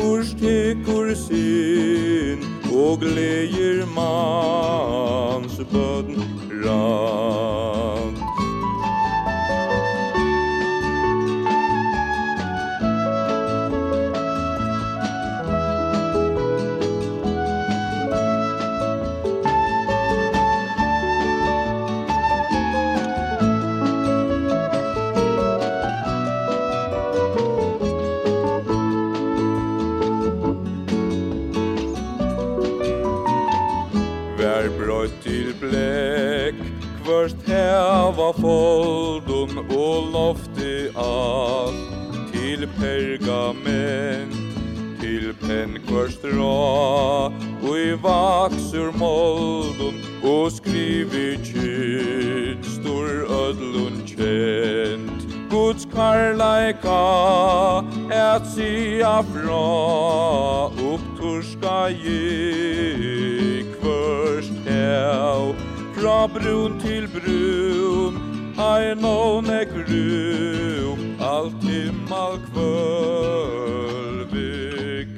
urstekur sin og gleir mans bødn rat først heva foldun og lofti all Til pergament, til pen kvørst ra Og i vaksur moldun og skrivi kyt Stor ödlun kjent. Guds karlaika et sia fra Upptorska gi kvørst hev Fra brun til brun Ai no ne gru Alt himmal kvölvig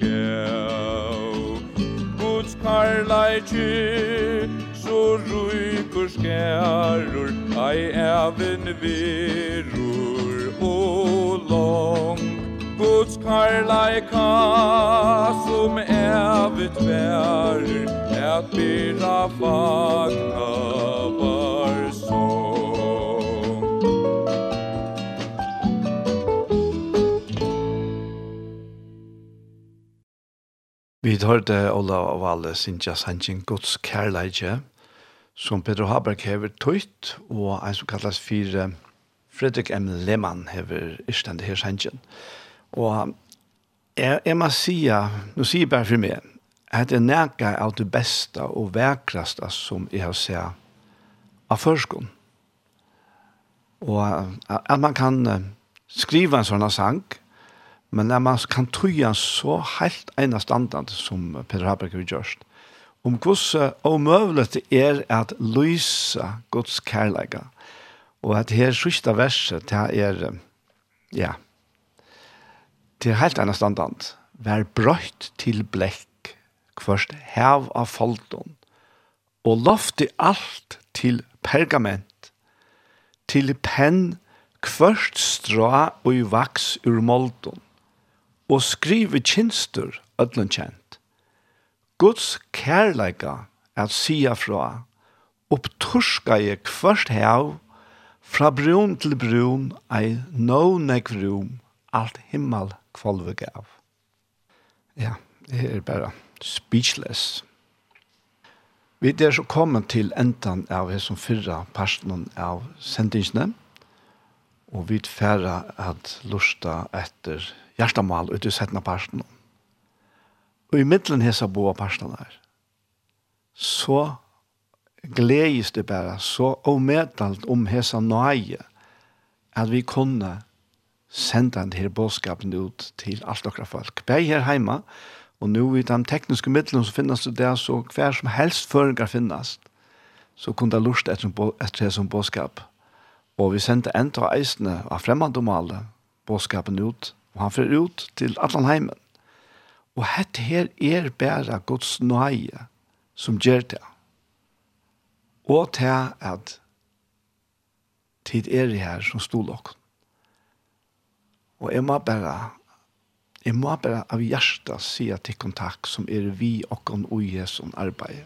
gau Guds karlaiki Så ruikur skærur Ai evin virur og long Karlaika som evigt verer at bira fagna var sång Vi hørte Ola og Valle Sintja Sanchin Guds kærleidje som Pedro Haberg hever tøyt og en som kallas fire Fredrik M. Lehmann hever istende her Sanchin. Sanchin Og jeg, jeg må si, nå sier jeg bare for meg, at det er nægge av det beste og vekraste som jeg har sett av førskolen. Og at man kan skriva en sånn sang, men at man kan tøye en så helt ene standard som Peter Haberg har gjort, om hvordan omøvelig det er at lyse Guds kærleika. Og at her sørste verset, det er, ja, til helt ene standant, vær brøtt til blekk, kvørst hev av folden, og lofti alt til pergament, til penn kvørst strå og i vaks ur molden, og skrive kinstur ødlen kjent. Guds kærleika er sia fra, opptorska jeg kvørst hev, fra brun til brun ei no nek rum, alt himmel kvalve gav. Ja, det er bare speechless. Vi er så kommet til enden av det som fyrra personen av sendingsene, og vi færre at lusta etter hjertemål ut i settene personen. Og i middelen hesa boa personen her, så gledes det bare så omedelt om hesa nøye at vi kunne sende den her bådskapen ut til alt dere folk. Begge her heima, og nu i de tekniske midlene som finnes det der, så hver som helst føringer finnes, så kunne det lust etter, etter det som bådskap. Og vi sendte en av eisene av fremmandomale bådskapen ut, og han fører ut til Atlanheimen. Og hette her er bæra Guds nøye som gjør det. Og til at tid er det her som stod dere Og jeg må bare, jeg må bare av hjertet si at det kontakt som er vi og kan og Jesu arbeid.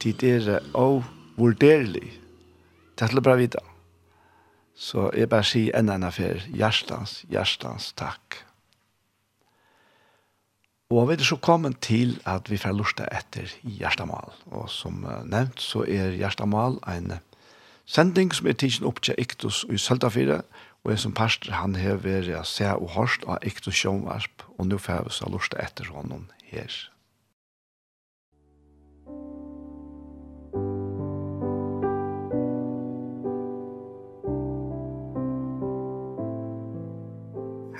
Tid er det og vurderlig. Det er til å bare vite. Så jeg bare sier en annen affær, hjertens, hjertens takk. Og vi er så kommet til at vi får lusta etter Gjerstamal. Og som nevnt så er Gjerstamal en sending som er tidsen opp til Iktus i Søltafire, og Og jeg som pastor, han har vært å se og hørst av ekte sjønvarp, og nå får jeg så lyst etter honom her.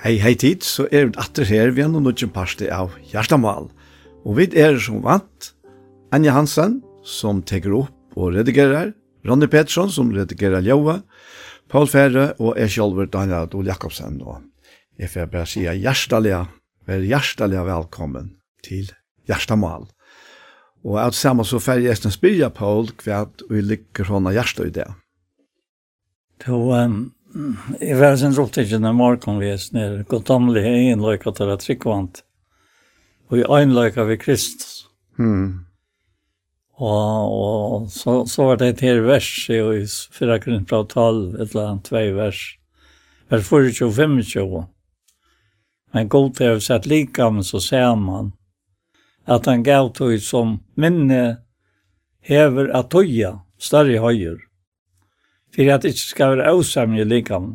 Hei, hei tid, så er vi atter her, vi er noen nødgjøn parste av Hjertamal. Og vi er som vant, Anja Hansen, som teker opp og redigerer, Ronny Pettersson, som redigerer Ljøva, Paul Ferre og jeg sjølver Daniel Adol Jakobsen. Og jeg får bare si hjertelig, vær hjertelig velkommen til Hjertamal. Og alt sammen så får jeg nesten spyrja Paul hva vi liker hånda hjertet i det. Så jeg var sin råttikken når Markon vi er snill, gått anlig i en løyka til at tryggvant, og i en løyka ved Kristus. Mm. Og, og så, så var det et her vers i, i 4 Korintbra 12, et eller annet tvei vers. Vers 24-25. Men god er å sette likam, så ser man at han gav tog som minne hever at tøya, større høyer. For at det ikke skal være avsamje likam.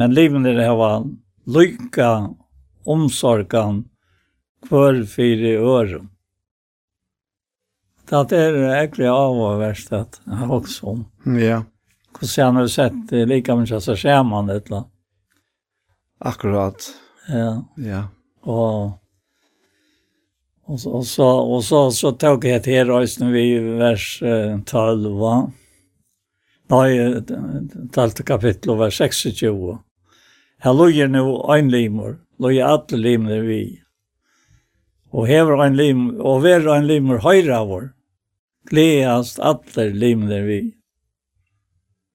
Men livet er det var lykka omsorgan hver fire øren. Det er egentlig avhåverst at han også om. Ja. Hvordan han har sett det like mye som skjermen man eller annet. Akkurat. Ja. Ja. Og Og så, og så, og så, så tok jeg til røysen vi vers 12. Nei, talte kapittel vers 26. Her løyer nå en limer, løyer alle limer vi og hever ein lim, og ver ein limur høyre av vår. Gleast lim der vi.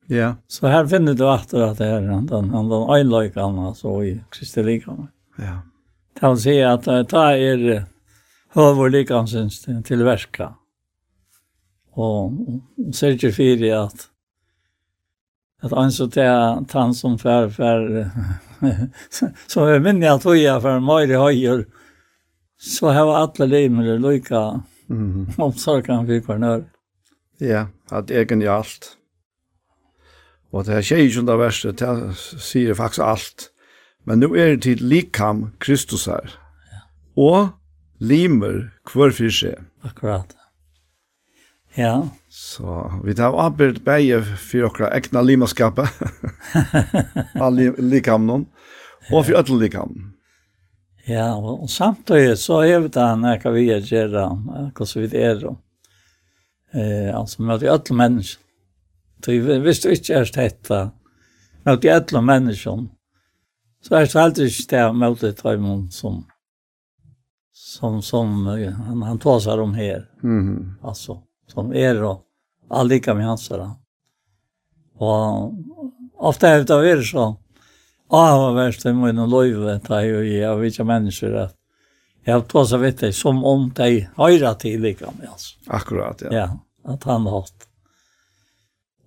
Ja. Så her finner du atter at det er han den, han den øynløykene, altså i kristelikene. Ja. Yeah. Det vil si at ta er høver likansens til verska. Og ser ikke fire at at han så til han som fer fer så er minner at vi er for mye høyere så har alla limer lika mm. omsorgen på kvarnör. Ja, att egen i allt. Och det här tjejer som det värsta, det säger faktiskt allt. Men nu är det till likam Kristus här. Ja. Och limer kvar för sig. Akkurat. Ja. Så vi tar arbetet bäge för okra egna limaskapet. All likam någon. Och för ötl likam. Ja, og, og samtidig så er vi da nekka vi er gjerra, hvordan vi er, og, eh, altså møte alle mennesker. Så hvis du ikke er stetta, møte alle mennesker, så er det aldri ikke det møte tøymon som, som, som han, han tar seg om her, mm -hmm. altså, som er og allika med hans her. Og ofte er det å være sånn, avhverst i min løyve, da jeg er av ikke mennesker, at jag har tås vet vitt som om de høyre till lika med, altså. Akkurat, ja. Ja, att han har hatt.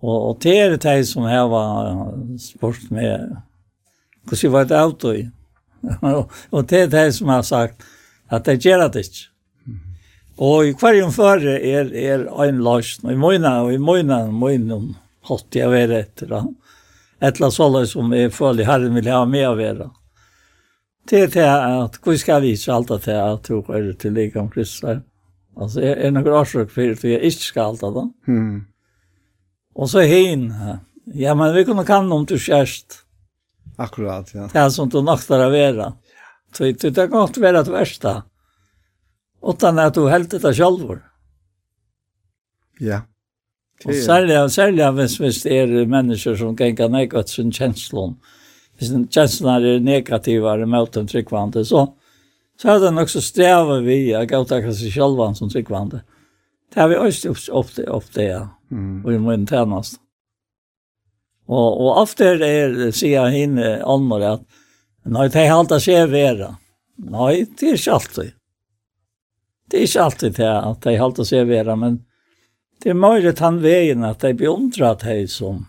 Och, och det är det som jeg var spurt med, Hur ska vara ett auto i. och det är det som jeg har sagt, att det gör det inte. Och i hverjum føre er, är, ein løsning, og i møyna, og i møyna, møyna, hatt jeg være etter han etla sådär som är följer Herren vill ha med av er. Det är det att hur ska visa allt att det är att du är till lika om Kristus. Alltså är det några årsök för att jag inte ska allt det. Mm. Och så hin. Ja, men vi kunde kan om du kärst. Akkurat, ja. Det är som du naktar av era. Så det kan gott vara det värsta. Utan att du helt det själv. Ja. Och särskilt, särskilt hvis, hvis det är människor som kan inte neka sin känslor. Hvis känslorna är negativare mot en tryggvande så, så är det också sträva vi att ta sig själva som tryggvande. Det har vi också ofta, ofta ja. Mm. Och vi må inte tjänast. Och, och efter det ser jag in annor att nej, det är allt att se vera. Nej, det är inte alltid. Det är inte alltid det att det är allt att se vera, men Det er mye tann veien at jeg beundrer at jeg som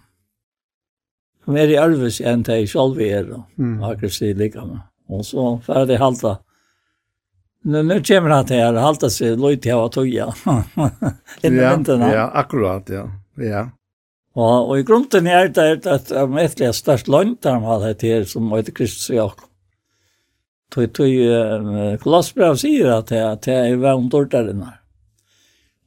mer i ærvis enn jeg selv er, og akkurat sier lika med. Og så får jeg halta. Nå, nå kommer han til å halta seg løy til å tøye. ja, ja, akkurat, ja. ja. Og, og i grunden er det at jeg vet er størst lønt han hadde til som heter Kristus og Jakob. Tøy, tøy, Kolossbrev sier at det er vann dårdere nær.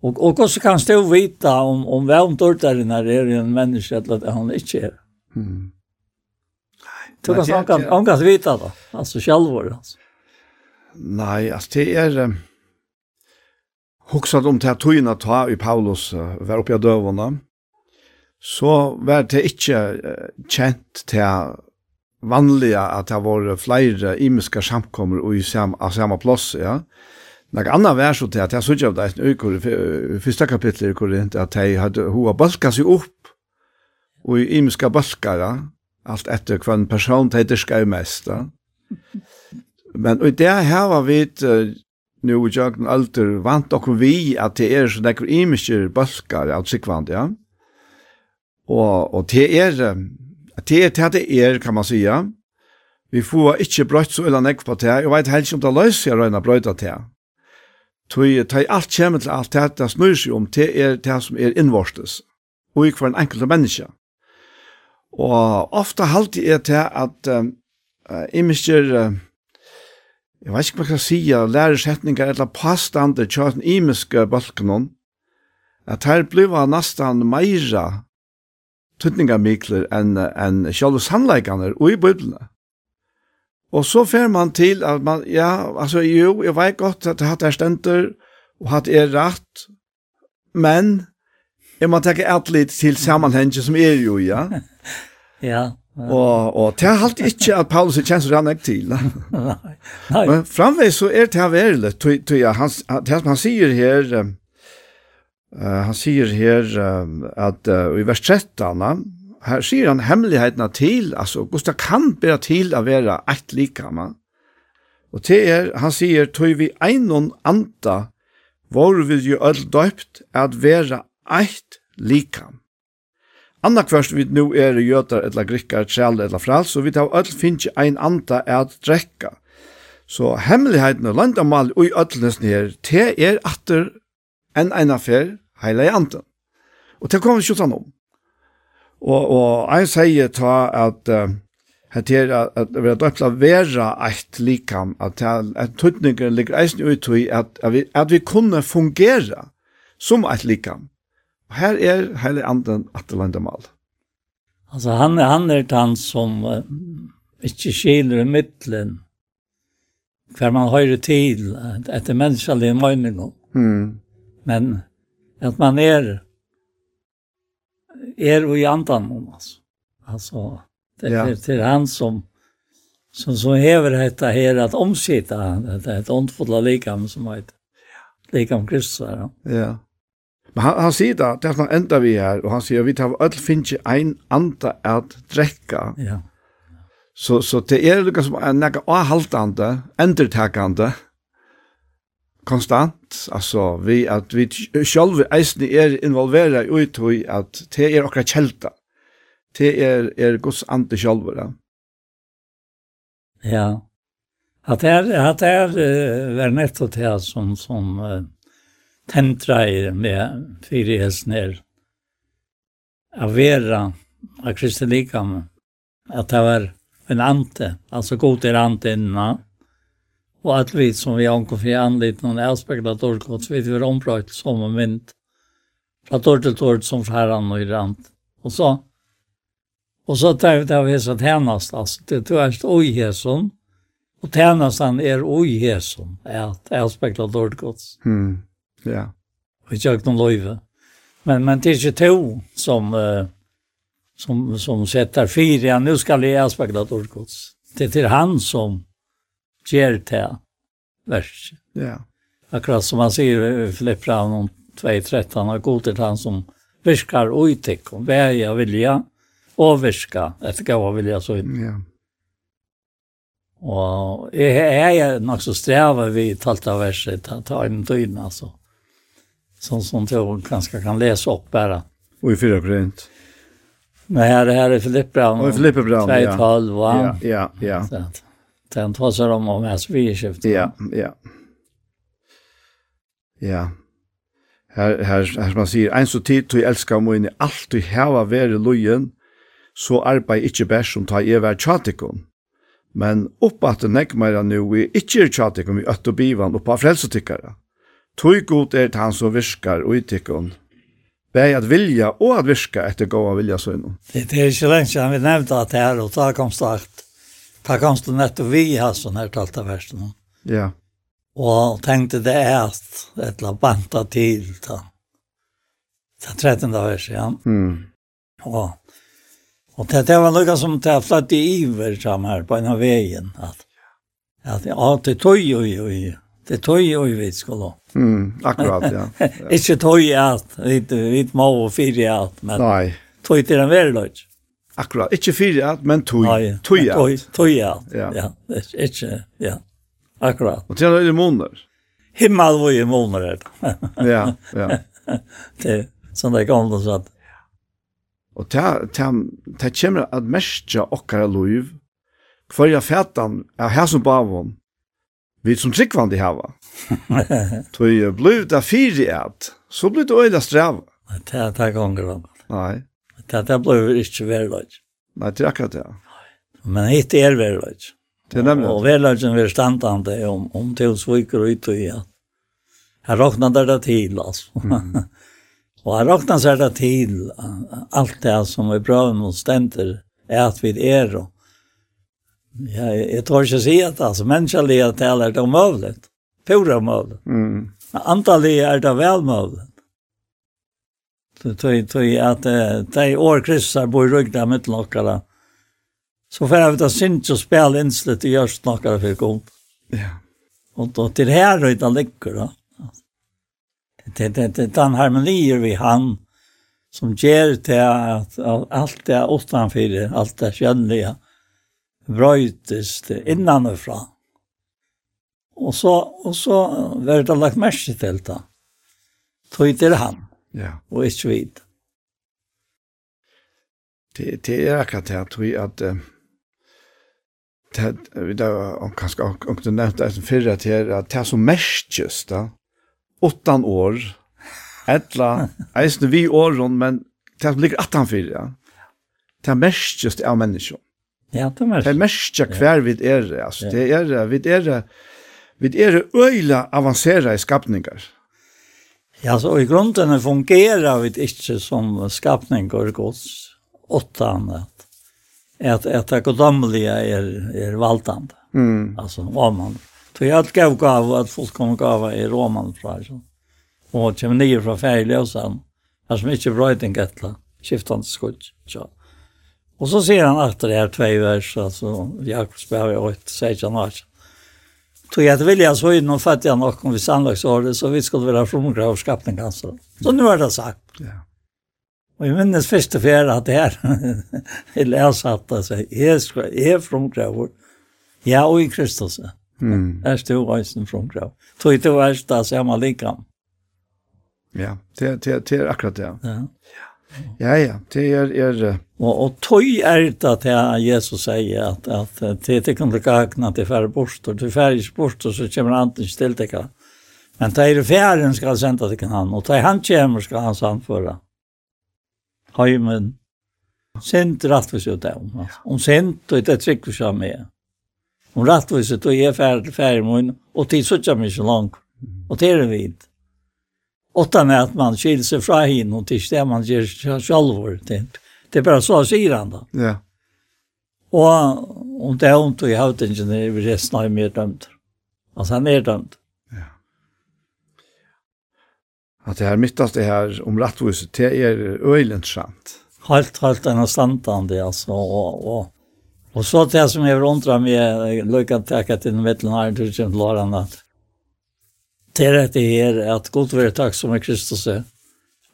Och og också kan stå vita om om vem tortar när det är en människa eller att han inte är. Mm. Nej. Du kan kan angas vita då. Alltså självor alltså. Nej, alltså det är huxat om det här tøyna ta i Paulus var uppe i døvene, så var det ikke kjent til vanliga at det var flere imiske samkommer i sam, av samme plass, ja. Några andra vers så att jag såg av det i första kapitlet i Korint att jag hade hoa balkat sig upp och i imska balkara allt efter kvann person heter ska mest. Men och det här var vi nu jag alter vant och vi att det är så där imiska balkar att sekvant ja. Och och det är det är det är kan man säga. Vi får inte brøtt så eller nekk på det, Jeg vet helst om det løser jeg røyne brøyta det. Tøy tøy alt kjemur til alt det, det snur seg om, det er det som er innvorstes, og ikke for en enkelt menneske. Og ofte halte er til at um, uh, imisker, uh, jeg vet ikke hva jeg skal si, lærersetninger eller påstander til den imiske balken, at her blir han nesten meira tøtningamikler enn en, en sjølve sannleikene og i bøblene. Og så fer man til at man, ja, altså jo, jeg vet godt at hatt er stenter, og hatt er rett, men jeg må tenke alt litt til sammenhengen som er jo, ja. ja. Og, og det er halt ikke at Paulus er kjent så rann ikke til. Nei. Nei. Men framveg så er det her verlig, tror jeg, han, det som han sier her, uh, han sier her uh, at uh, i vers 13, Her sier han hemmelighetene til, altså, hvordan kan bære til å være et likama. Og til er, han sier, tog vi einon anta, hvor vi jo øl døpt, at være eit likam. Anna kvørst vi nu er jøtar eller grikkar, tjall eller frals, så vi tar øl finnes ein anta at drekka. Så hemmeligheten og landamal og i ødlenes nere, er atter enn en affær, heilig anden. Og te kommer vi ikke sammen om. Og, og jeg sier ta at uh, her at, at vi har døpt av være eit likam, at, at tøtninger ligger eisen ut i at, at, vi, at vi kunne fungere som eit likam. Og her er hele anden at det lander mal. Altså han, han er den som uh, ikke skiler i midtelen, hver man hører til etter menneskelig mening. Mm. Men at man er er och i andan om alltså. Alltså det är ja. till han som som så hever detta här att omsitta. det ett ondfulla likam som heter likam Kristus. Ja. ja. Men han, han sier da, det er han enda vi her, og han sier, vi tar alt finnes ein anda at drekka. Ja. Så, så det er noe som er noe avhaltande, endertakande, konstant, altså vi at vi sjølve eisne er involvera i tog at det er okra kjelta. Det er, er Guds ande sjølve. Ja. ja. At det er, at det er uh, vær nettopp det som, som uh, tentreier med fire helsner av vera av Kristi Likam. At det var en ante, altså god er ante innan Och at vi som vi ankom för anlit någon avspekla årkott, vi var ombrøyt som en vind. Fra dår til dår som færan och i rand. Och så, och så tar vi det av hese tjänast, altså, det tog erst oj hesom. Och tjänastan är oi hesom, at avspekla årkott. Mm, ja. Vi tjökt noen løyve. Men, men det är ikke to som, uh, som, som setter fire, ja, nu ska det avspekla årkott. Det er till han som ger det vers. Ja. Akkurat som man säger i Filipp 2.13 har god till han som viskar och utik jag vill vilja och viska efter gåva vilja så. Ja. Og jeg, jeg er nok så strevet vi talt av verset, ta, ta en tøyden, altså. Sånn som jeg kanskje kan lese opp bare. Och i fyra korint. Nei, her, her er Filippe Brown. I Filippe Brown, ja. 2,5, ja. Ja, ja. ja. Den talar om om SV-skiftet. Ja, ja. Ja. Här här här man sier, «Ein så tid du elskar mun i allt du heva vere lojen så arbeid ikkje bæs som ta i vær tjatikon. Men oppat det näck nu vi ikkje chatikon vi att bivan och på Tui god er det han som viskar och itikon. Bæg at vilja och att viska efter gåa vilja så Det är inte länge siden vi nevnte at det här och ta kom start Da kanst du nettopp vi ha sånn her talt av versen. Ja. Og tenkte det er at et la banta til da. Det 13. vers, ja. Mm. Og, og det, det var noe som det flatt i iver sammen her på en av veien. At, at ja, det tøy jo jo. Det tøy jo vi skulle. Mm, akkurat, ja. Ikke tøy at vi, vi må og fyre at, men Nei. tøy til en verløy. Akkurat, ikke fire at, men tog. Nei, tog at, Tog alt, ja. ja. Ikke, ja. Akkurat. Og til han er det måneder. Himmel var jo måneder. ja, ja. det er sånn det gamle satt. Og til han kommer at mestja okkara loiv, hver jeg fætan er her som bavon, vi som tryggvandi hava. Tog bliv det fire at, så bliv det øyla strava. Det er det ganger, Nei. Det det blev inte verkligt. Nej, det är akkurat det. Men det är verkligt. Det är nämligen. Och verkligt är standande om om till sviker ut och ja. Här räknar det till alltså. Mm. och här räknar sig det till allt det som vi bra mot ständer är att vi är då. Ja, jag tror inte att säga att alltså mänskliga det är det omöjligt. Pura omöjligt. Mm. Antalet är det väl möjligt tog tog att de år kryssar bor rygda med några. Så får att det syns och spela inslet i görs några för god. Ja. Och då till här och utan läcker då. Det det det den harmonier vi han som ger till att allt det utanför allt det skönliga brötes det innanifrån. Och så, och så var det lagt merke till det. Tog det han. Ja. Og ikke vidt. Det, det er akkurat det, tror jeg, at det, vi da, om kanskje, om du nevnte det som fyrre til, at det er som merkes da, åttan år, etla, eisne vi åren, men det som ligger attan fyrre, ja. det er merkes av mennesker. Ja, det er merkes. Det er merkes hver vi er, altså, det er, vi er, vi er øyla avansera i skapningar. Ja, så i grunden fungerar vi inte som skapning och gods åtta annat. Att att det godomliga är är valtande. Mm. Alltså om man tror jag gav gav att folk kommer gav i roman från så. Och det kommer från fejliga och sen. Här som inte bra den gattla. Skiftande skudd. Så. Och så ser han att det är två vers alltså Jakobs brev ett säger han att tog jag att vilja så in och fattig jag nog om vi sannolikt så vi skulle vara från av skapningen. Så, så nu är det sagt. Ja. Och jag minns först fjärde att det här är läsatt. Alltså, jag är frångrav. ja är i Kristus. Mm. Här stod från grav. Tog inte värsta samma likam. Ja, det, det, det är akkurat det. Ja. ja. Ja, ja, det er... er og, og tøy er det at jeg, Jesus sier at, at det er ikke noe gagna til færre bort, og til færre bort, og så kommer han til stilt ikke. Men det er færre skal sende til han, og det han kommer skal han samføre. Heimen. Sint rattvis jo det om. Om sent, og det trykker trygg for seg med. Om rattvis ut, og jeg er færre til færre munn, og til så kommer ikke langt. Og til er det vidt. Åttan är att man skiljer sig från henne och tills det man ger sig själv. Det, det är bara så säger han då. Ja. Och, och det är ont och jag har inte när vi resten har mer dömt. Alltså han är dömt. Ja. Att det här mittast det här om rättviset, det är öjligt sant. Helt, helt en det alltså. Och, och, och så det som jag undrar mig, jag lyckas tacka till en veterinär till lårarna att det til det her, at god være takk som er Kristus er.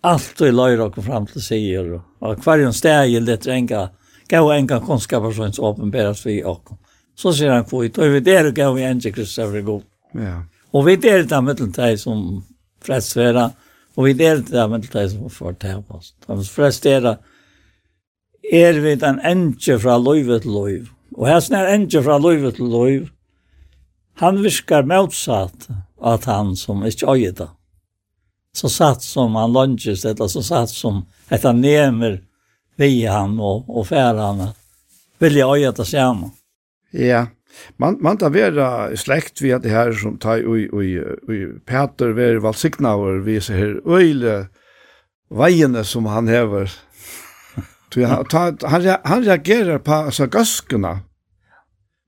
Alt vi løyer dere fram til sier, og hver en steg er det enka, gav enka kunnskaper som åpenberes vi og. Så sier han kvitt, og vi der gav vi enga Kristus er god. Ja. Og vi der det mellom deg som fredsværa, og vi der det mellom deg som får til oss. De frestera er vi den enga fra løyve til løyve. Og her snar enga fra løyve til løyve, han virkar motsatt at han som ikke øyer det. Så satt som han lunges, eller så satt som at han nemer vi han og, og færene, vilja øye det samme. Ja, man, man tar vera slekt vi det her som tar ui, ui, ui Peter ver valsignauer vi ser her øyle veiene som han hever. han, tar- han, han reagerer på altså, gøskene.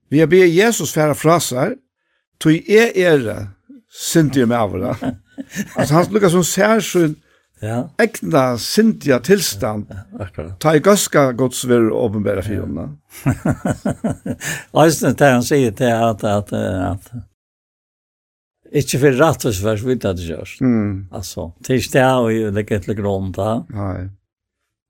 Vi har bedt Jesus färra fra seg, tog er er Cynthia med avra. Alltså han lukkar som särskild Ja. Ekna Cynthia tilstand. Akkurat. Ta i gaska Guds vir åpenbæra fyrna. Eisen det han sier til at, at, at, ikke for rattus for svitt at det gjørs. Mm. Altså, til sted og jeg legger et legger om. Nei.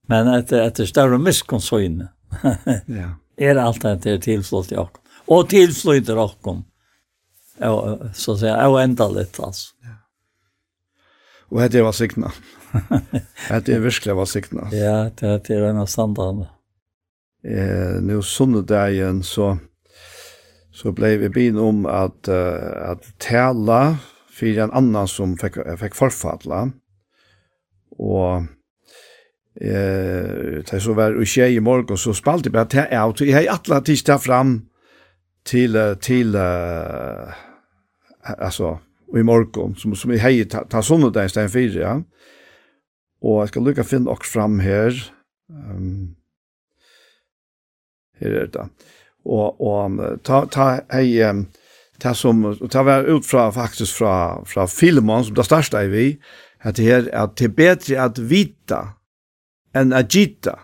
Men etter, etter større miskonsøyne. ja. Er alt det er tilflott i åkken. Og tilflott i åkken. Ja, så att säga, och ända lite alltså. Ja. Och det var signa. det är verkligen var signa. Ja, det är en av standarden. Eh, nu söndagen så så blev vi bin om att uh, att tälla för en annan som fick fick förfalla. Och eh det så var och tjej i morgon så spalt det bara till out. Jag hade alla tisdag fram till till uh, alltså och i morgon som som i hej ta, ta såna där sten ja. Och jag ska lucka finna också fram här. Ehm um, här är det. Och och ta ta hej um, ta som och ta var ut från faktiskt från från filmen som det största i vi att det är att det är bättre att vita än att gitta.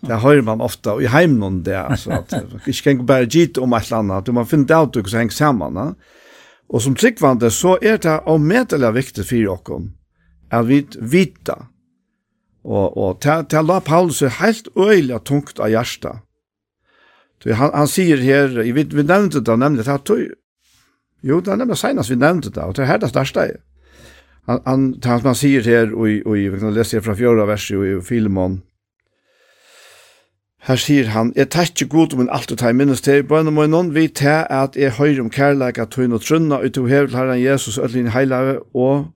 Det hör man ofta i hemmen där alltså att jag kan bara git om allt annat du man finner ut hur det hänger samman. Ne? Och som tryckvande så är det om meddelar viktigt för oss att vi vita och och ta ta la Paulus är helt öjligt tungt av hjärta. Du han han säger här vi vi nämnde det nämnde att jo det er nemlig senest vi nevnte det og det er her det største är han han han sier her, og, og vi kan lese her fra fjärde verset i Filemon, Her sier han, «Jeg takk god om en alt og i minnes til bønne må noen vi til at jeg hører om kærleik at hun og trunna ut til hevel herren Jesus og din heilave og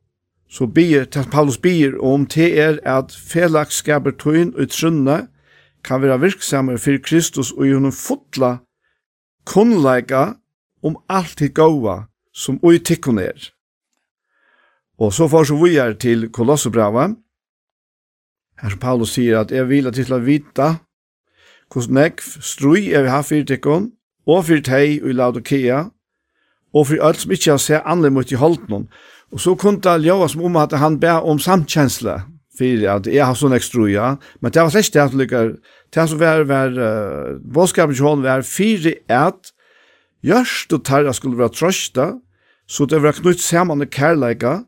så bier, Paulus bier om til er at felagskaper tøyne og trunna kan være virksammer for Kristus og i hun fotla kunnleika om alt det gåa som ui tikkun er. Og så får så vi er til Kolossebrava, her som Paulus sier at jeg vil at jeg skal vita hos nekv strui er vi ha fyrir tikkun, og fyrir tei og i Laodikea, og fyrir alt som ikkje har seg anlem mot i holdnum. Og så kunne det ljåa som om at han bæ om samkjensle, fyrir at jeg har sånn ekstruja, men det var slett det at lykker, det som var, var uh, bådskapen til hånden var fyrir at gjørst og tarra skulle være trøsta, så det var knytt saman i kærleika,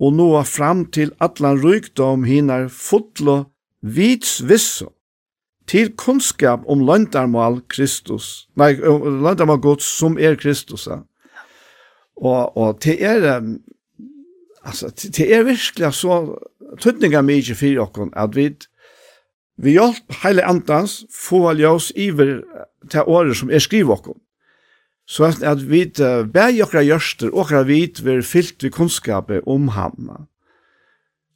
og nå fram til atlan rykdom hinar fotlo vits visso til kunnskap om landarmal Kristus, nei, um, landarmal Guds som er Kristus. Ja. Og, og til er, altså, til er virkelig så tøtninga mykje fyrir okkur, at vi, vi hjelp heile andans få ljós iver til året som er skriv okkon. Så at vi uh, bæg okkra gjørster, okkra vit, vi er fyllt vi kunnskapet om hamna.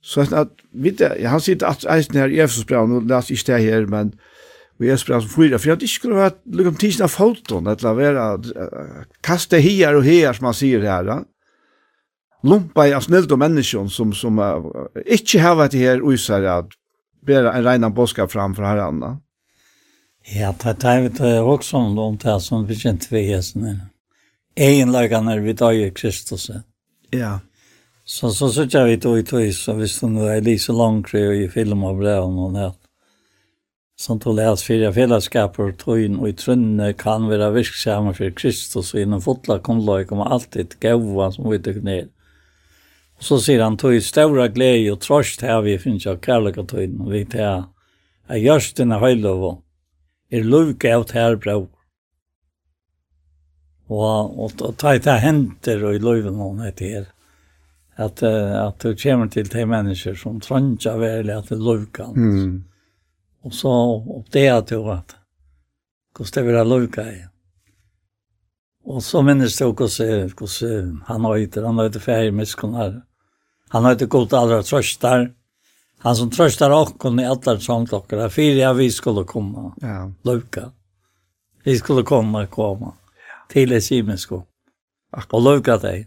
Så att vet jag han sitter att eisen här i Efesos brev nu läs inte det här men vi är språk som fyra för att det skulle vara liksom tisna foton att lavera kasta här och här som man ser här. Lumpa av snällda människor som som uh, inte har varit här och så att bära en rena boska fram för herrarna. Ja, det är det också om det som vi känner två hästen. Egenlagarna vid Kristus. Ja. Så så så jag vet och tog så visst hon är Lisa långt och i film av det om hon här. Som tog läs fyra fällskap och tog in och i trunne kan vara virksamma för Kristus och inom fotla konloj kommer alltid gåva som vi tog ner. Och så säger han tog i stora glädje och trost här vi finns jag kärlek och tog in och vi tar. Jag görs här höjlov er luvka av här bra. Och, och, och ta i händer och i luven hon heter här at, at du kommer til de mennesker som trønner vel at det lukker. Mm. Og så oppdager du at hvordan det vil ha lukker i. Og så minnes du hvordan, hvordan han høyter, han høyter ferie miskunnar. Han har høyter god allra trøstar. Han som trøstar okkon i allar samtlokkar, fyrir ja, vi skulle komme, ja. lukker. Vi skulle komme, komme, ja. til Esimensko. Og lukker deg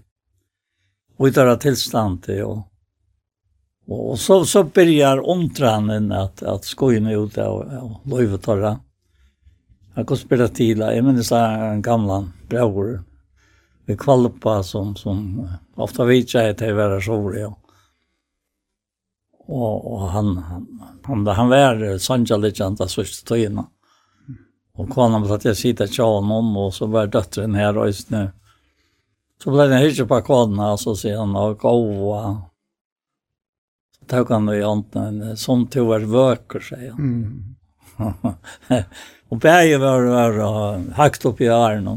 och i deras tillstånd. Och, Og så, så börjar omtranen att, att skoja ut och, och löjvetorra. Jag kan spela till, jag minns en gamla bror. Vi kvalpa som, som ofta vet jag att det var så ja. Og, og han, han, han, han var sanjaligjanta sista tiden. Och kvarnan var att jag sitter till honom og så var døtteren her og just nu Så ble det ikke på kodene, så sier han, og gåva. Så tok han i ånden, som to er vøker, sier han. Mm. og begge var, var høyt opp i æren.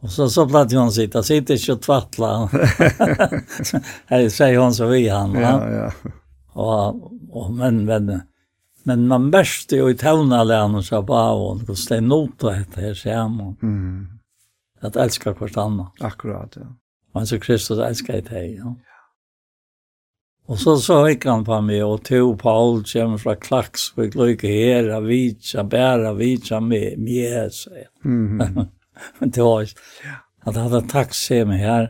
Og så, så ble han sitte, sitte ikke og tvattla. Jeg sier han så vi han. Ja, ja. Og, og, men, men, men man mest jo i tøvnalene, så bare hun, hvordan det er noe etter sammen. Mm at älska kvart annan. Akkurat, ja. Men så Kristus älskar i dig, ja. Og så så gikk han på meg, og to Paul kommer fra Klaks, og jeg lukker her, og vitsa, bæra, vitsa, med, med, sier jeg. Men det var ikke, at han hadde takk se meg her,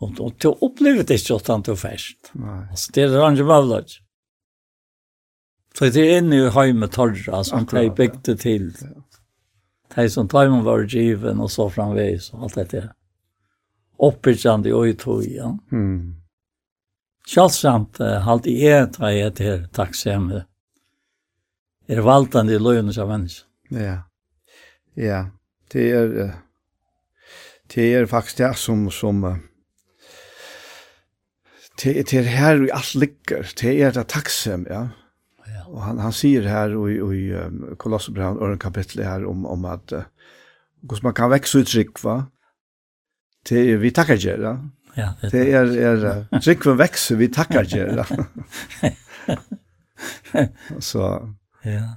og, og til å oppleve det ikke at han tog fest. Altså, det er ikke mavløs. Så det er inne i høyme torra, som de bygde til, de som tar var given och så framvis och allt det där. Uppbyggande och i tog, ja. Mm. Kjallsamt uh, halt i et har jeg til takksomme. Er valtande i løgnet av mennesker. Ja. Ja. Det er, uh, det er faktisk det som, som uh, det, det er her vi alt ligger. Det er det takksomme, ja. Och han han säger här och i och i Kolosserbrevet och kapitel här om om att hur man kan växa ut tryck va. Det vi tackar dig Ja, det är är tryck för växer vi tackar dig Så ja.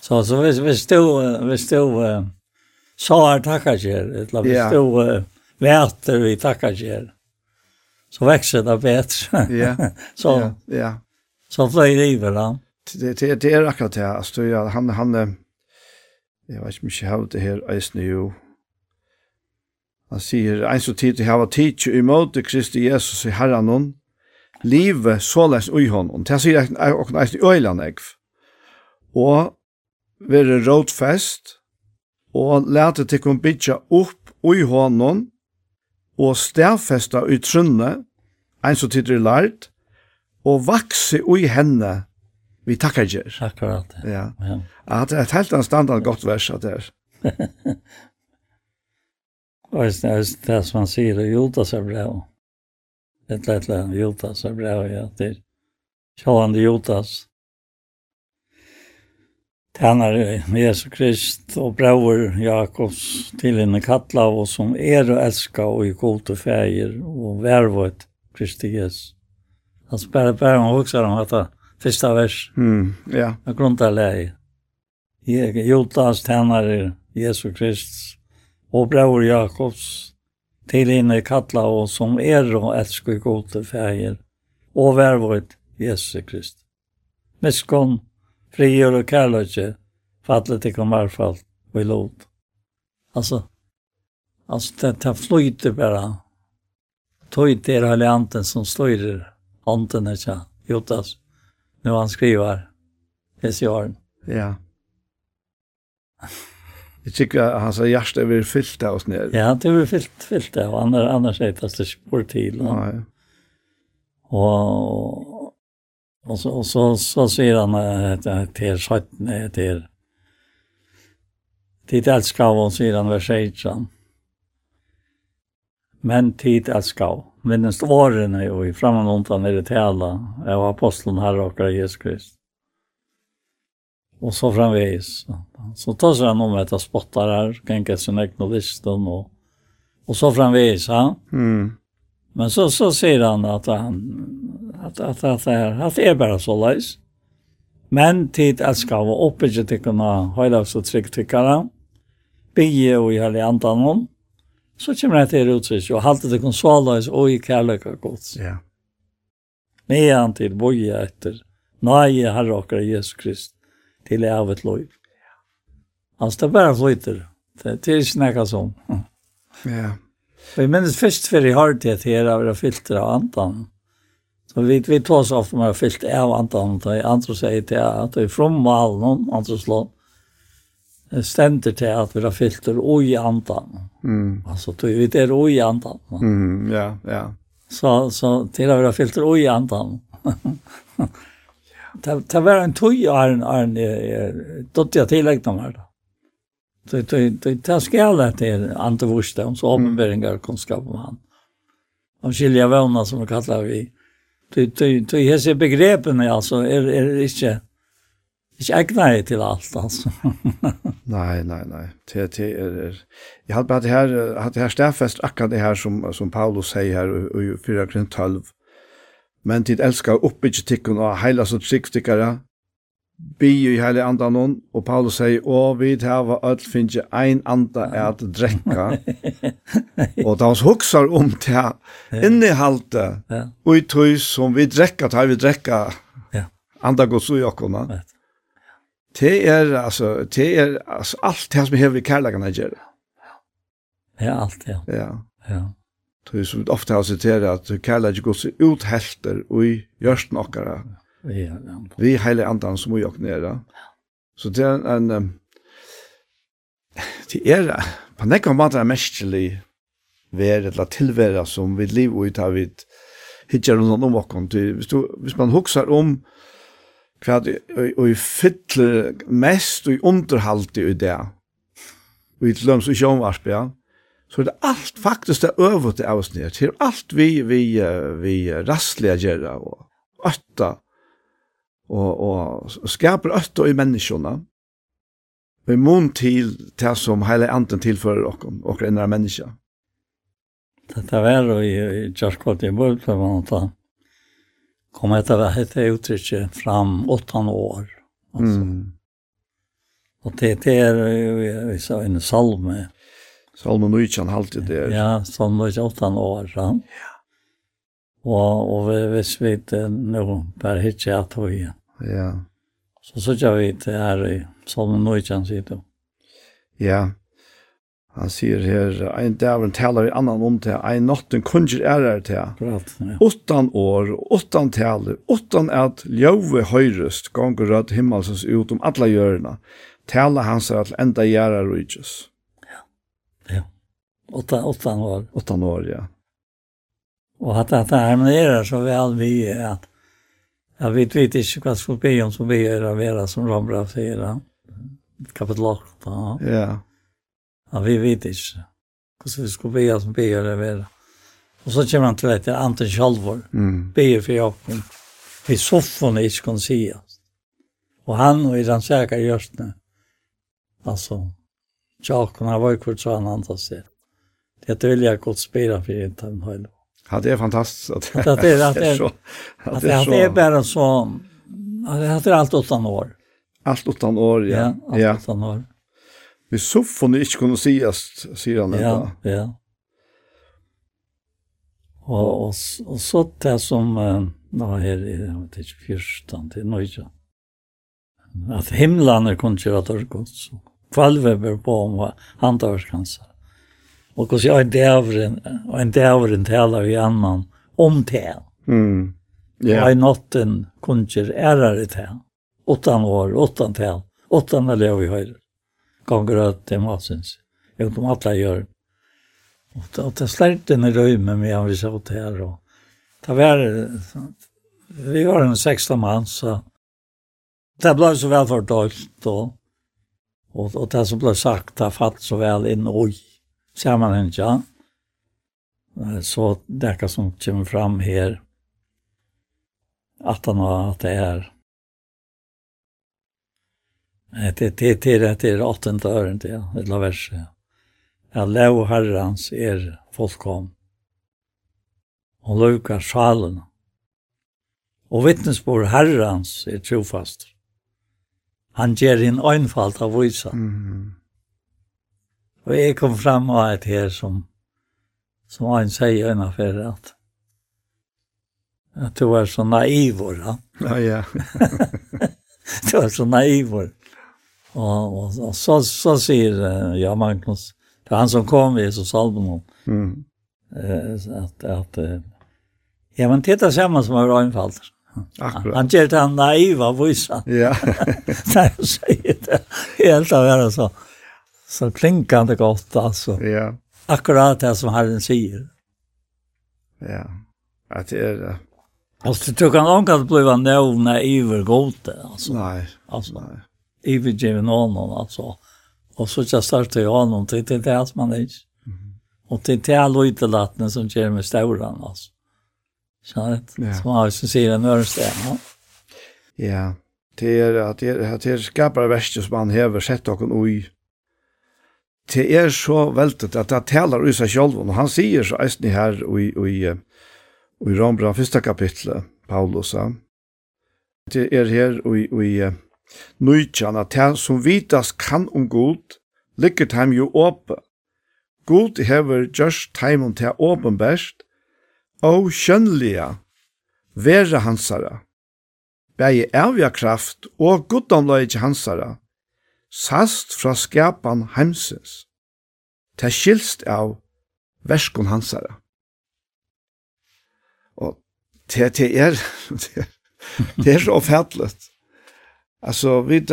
Så så vi vi stod vi stod så har tackar dig eller vi stod värt vi tackar dig så växer det bättre. Ja. Så ja. Så Som flöjer iver han. Det, det, det er akkurat det. altså, ja, han, han, jeg vet ikke om jeg har det her, eisne jo, Han sier, en så tid jag har tid emot Kristi Jesus i herran hon. Livet såleis ui honom. Det sier jeg og eisne i øyland jeg. Og være rådfest og lete til å bytja opp ui honom og stedfesta ui trunne, en så tid er lært, og vakse ui henne vi takkar gjer. Akkurat. Ja. ja. At et helt annet standard godt vers at det er. Og det er det som han sier, Jotas er bra. Et eller annet Jotas er bra, ja. Det er kjallande Jotas. Tænar Jesus Krist og brauer Jakobs til henne kattla og som er og elska og i god og fægir og vervått Kristi Jesus. Alltså bara, bara man huxar om att första vers. Mm, ja. Jag grundar läge. Jag Jotas tjänare Jesus Kristus och bror Jakobs till inne kalla och som er och älskar gode färger och värvåret Jesus Krist. Meskon, frigjør og kærløyke, fattelig til kommerfald og i lot. Altså, altså det, det flyter bare. Tøyt er helanten som styrer hånden er ikke Jotas. Nu han skriver SCR. Ja. Jeg tycker att hans hjärta är fyllt av oss ner. Ja, det är fyllt, fyllt av. Annars, annars er det fast det spår till. Och, ja, ja. Og, og, så, og så, så sier han at det är skötten är till Tid elskar hon, sier han, vers 18. Men tid elskar hon minnest årene og i framman ontan er det tala av apostlen herre og Jesus Krist. Og så framvis. Så tas han om etter spottar her, genker sin egna listen og, og så framvis. Ja? Mm. Men så, så sier han at han at, at, at, det er, at det er bare så leis. Men tid elskar var oppbygget til kunne høylags og trygg tykkere. Bygge og i hele andan om så kommer det til utsikt, og halte det konsoløs og i kærløk og gods. Ja. Medan til boje etter, nøye herre og Jesus Krist, til evet av et lov. Altså, det bare flyter. Det, det er ikke noe sånn. Ja. Og jeg minnes først for jeg har det til å være filter av andan. Så vi, vi tar så ofte med å filter av andan, og andre sier til at det er fromvalen, andre slår stender til at vi har filter og i andan. Mm. Altså, då vi det og i andan. Mm, ja, ja. Så så til att vi har filter og i andan. Det det var en toj är en en dottiga tillägg de här. da. det det det ska alla till antivursdom så omväringar kunnskap om han. Om skilja vana, som vi kallar vi. Det det det hese begreppen alltså er, er inte Ikke egner til alt, altså. nei, nei, nei. Det, det er, er. jeg hadde bare det her, hadde her stedfest akkurat det her som, som Paulus sier her i 4. grunn 12. Men tid elskar oppbygge tikkene og heila som tryggstikkere, bi i heile andan hon, og Paulus sier, og vi hava öll finnje ein anda er at drekka. og da hans huksar om det innehalte, ja. og i tøys som vi drekka, tar vi drekka, anda gods i okkona. Ja det er altså, det er altså, alt det som behöver kärleken att göra. Ja, alt, ja. Ja. Ja. Det är så ofte har citerat at kärleken går så uthälter og i görst några. Ja. ja. Vi hela andan som vi och nere. Så det er en um, det er, på något måte er mestelig värld eller tillvärld som vi lever i tar vid hittar någon om åkken. Hvis, du, hvis man huxar om hva og i fytle mest og i underhalte i det, og i løms og sjånvarp, ja, så er det alt faktisk det øvete avsnitt, det er alt vi, vi, vi rastlige gjør, og øtta, og, og skaper øtta i menneskene, og i mån til det som hele anden tilfører okken, okker innere mennesker. Det var jo i Kjærskott i Bult, for man tar kom detta hette uttrykket fram åtta år. Altså. Mm. Og det, det är vi sa en salme. Salme Nuichan halvtid det. Ja, salme Nuichan åtta år. Ja. Og, og vi hvis vi inte nu per hitcha att vi. Ja. Så så jag vi det här i salme Nuichan sitter. Ja. Han sier her, ein dævren taler i annan om til, ein notten kunger ærer til. Klart, ja. Åttan år, åttan taler, åttan at ljøve høyrest, gonger rødt himmelsens ut om alla hjørna. Tala hans er at enda gjæra rujtjes. Ja, ja. Åttan, åttan år. Åttan år, ja. Og at det harmonerer så vel vi er at jeg vet vet ikke hva som blir om som blir å være som Rambra sier, kapittel 8. Ja, ja. Ja, vi vet ikke. Hvordan vi skulle be som be det være. Og så kommer han til etter Anton Kjallvor, mm. be for Jakob, Vi soffene ikke kunne si oss. Og han og i den sækere gjørstene, altså, Jakob, han var jo kvart så han antar det. Det vill jag gott spela för det han har. Ja, det är fantastiskt att at det er, at det er så att det det är bara så att det har allt åttan år. Allt åtta år, ja. Ja, åttan åtta år. Vi soffon är inte kunde sias, säger han. Ja, ja. Og, och, og så det som, ja, här är det inte fyrstan till nöjda. Att himlarna kunde göra torkot. Kvalve var på om handavskanser. Och hos jag en dävren, och en dävren talar vi annan om det. Mm. Yeah. Og i natten kunde göra ärare det. Åttan år, åttan tal, åttan eller jag vi höjder gånger att det matsins. Jag vet om alla gör. Och det slärt den i rymmen med han vi sa åt här. Och det var, vi var en sexta man så det blev så väl fördöjt. Och, och, och det som blev sagt har fatt så väl in och sammanhängja. Så det som kommer fram här att han har att det är Det det det det är åttonde ören det la vers. Ja lov Herrans er fullkom. Och lukar sjalen. Och vittnesbörd Herrans er trofast. Han ger in einfalt av visa. Mm. Och jag kom fram och ett här som som han säger affär att att du var så naivor. Ja, ja. du var så naivor. Og, og, og så, så säger ja, Magnus, det er han som kom vid Jesus Salomon. Mm. Eh, att, att, ja, men titta samma som har anfallt. Akkurat. Han ger det han naiva vissa. Ja. Nej, jag säger det. Helt av det så. Så klinkande gott alltså. Ja. Akkurat det som Herren säger. Ja. Att det er det. Alltså, du kan omkant bliva nävna iver gode, alltså. Nej, alltså. nej övergiven honom alltså. Och så jag startade jag honom till det där man inte. Och det där lite latten som ger mig stora alltså. Så det ja. som har så ser en örsten. Ja. ja. Det er at det här det skapar verste som han hever sett och ui. Det er så väldigt at det taler ut seg själv og han sier så är her här och i i i Rombrand första kapitlet Paulus. ja. Det er her och i och i Nøytjan at han som vitas kan om god, ligger heim jo åpe. God hever gjørst heimen til åpenbæst, og kjønnlige, være hansara. Begge avja kraft og goddomløyge hansara, sast fra skapan heimsins. Det skilst av verskon hansara. Og det, det er, det er så fattlet. Alltså vi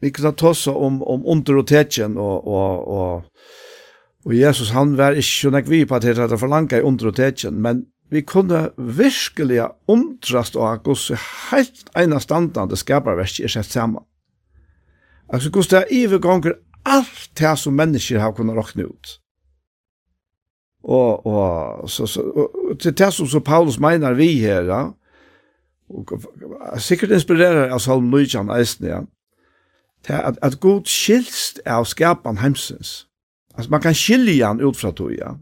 vi kan ta oss om om underrotätjen och och och och Jesus han var inte så nek vi på att det för långa i underrotätjen men vi kunde verkligen undrast och oss helt ena standande skaparverk är sett samma. Alltså Gustav Ivegånger allt det som människor har kunnat räkna ut. Och och så så och, till det som så Paulus menar vi här, ja og sikkert inspirerer av Salm 9 eisen, ja. Til at, at god skilst av skapan heimsins. Altså, man kan skilja han ut fra tog, ja.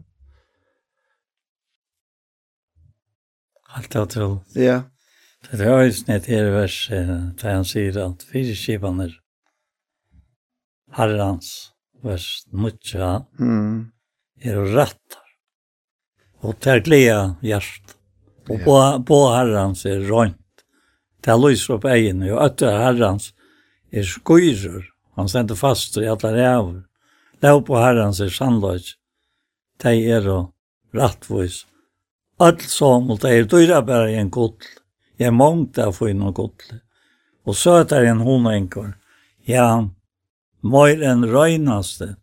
Alt av tro. Ja. Det er jo snitt her vers, der han sier at fire skivan er herrans, vers nutja, mm. er rattar. Og ter gleda hjert. Og på, på herrans er rønt. Det lyser opp egen, og øtter herrens er skøyrer. Han stender fast i alle ræver. Lov på herrens er sannløs. De er og rattvis. Alt som, og de er dyra bare i en kotl. Jeg mångt av for innom kotl. Og søt er en honenker. Ja, mer enn røynaste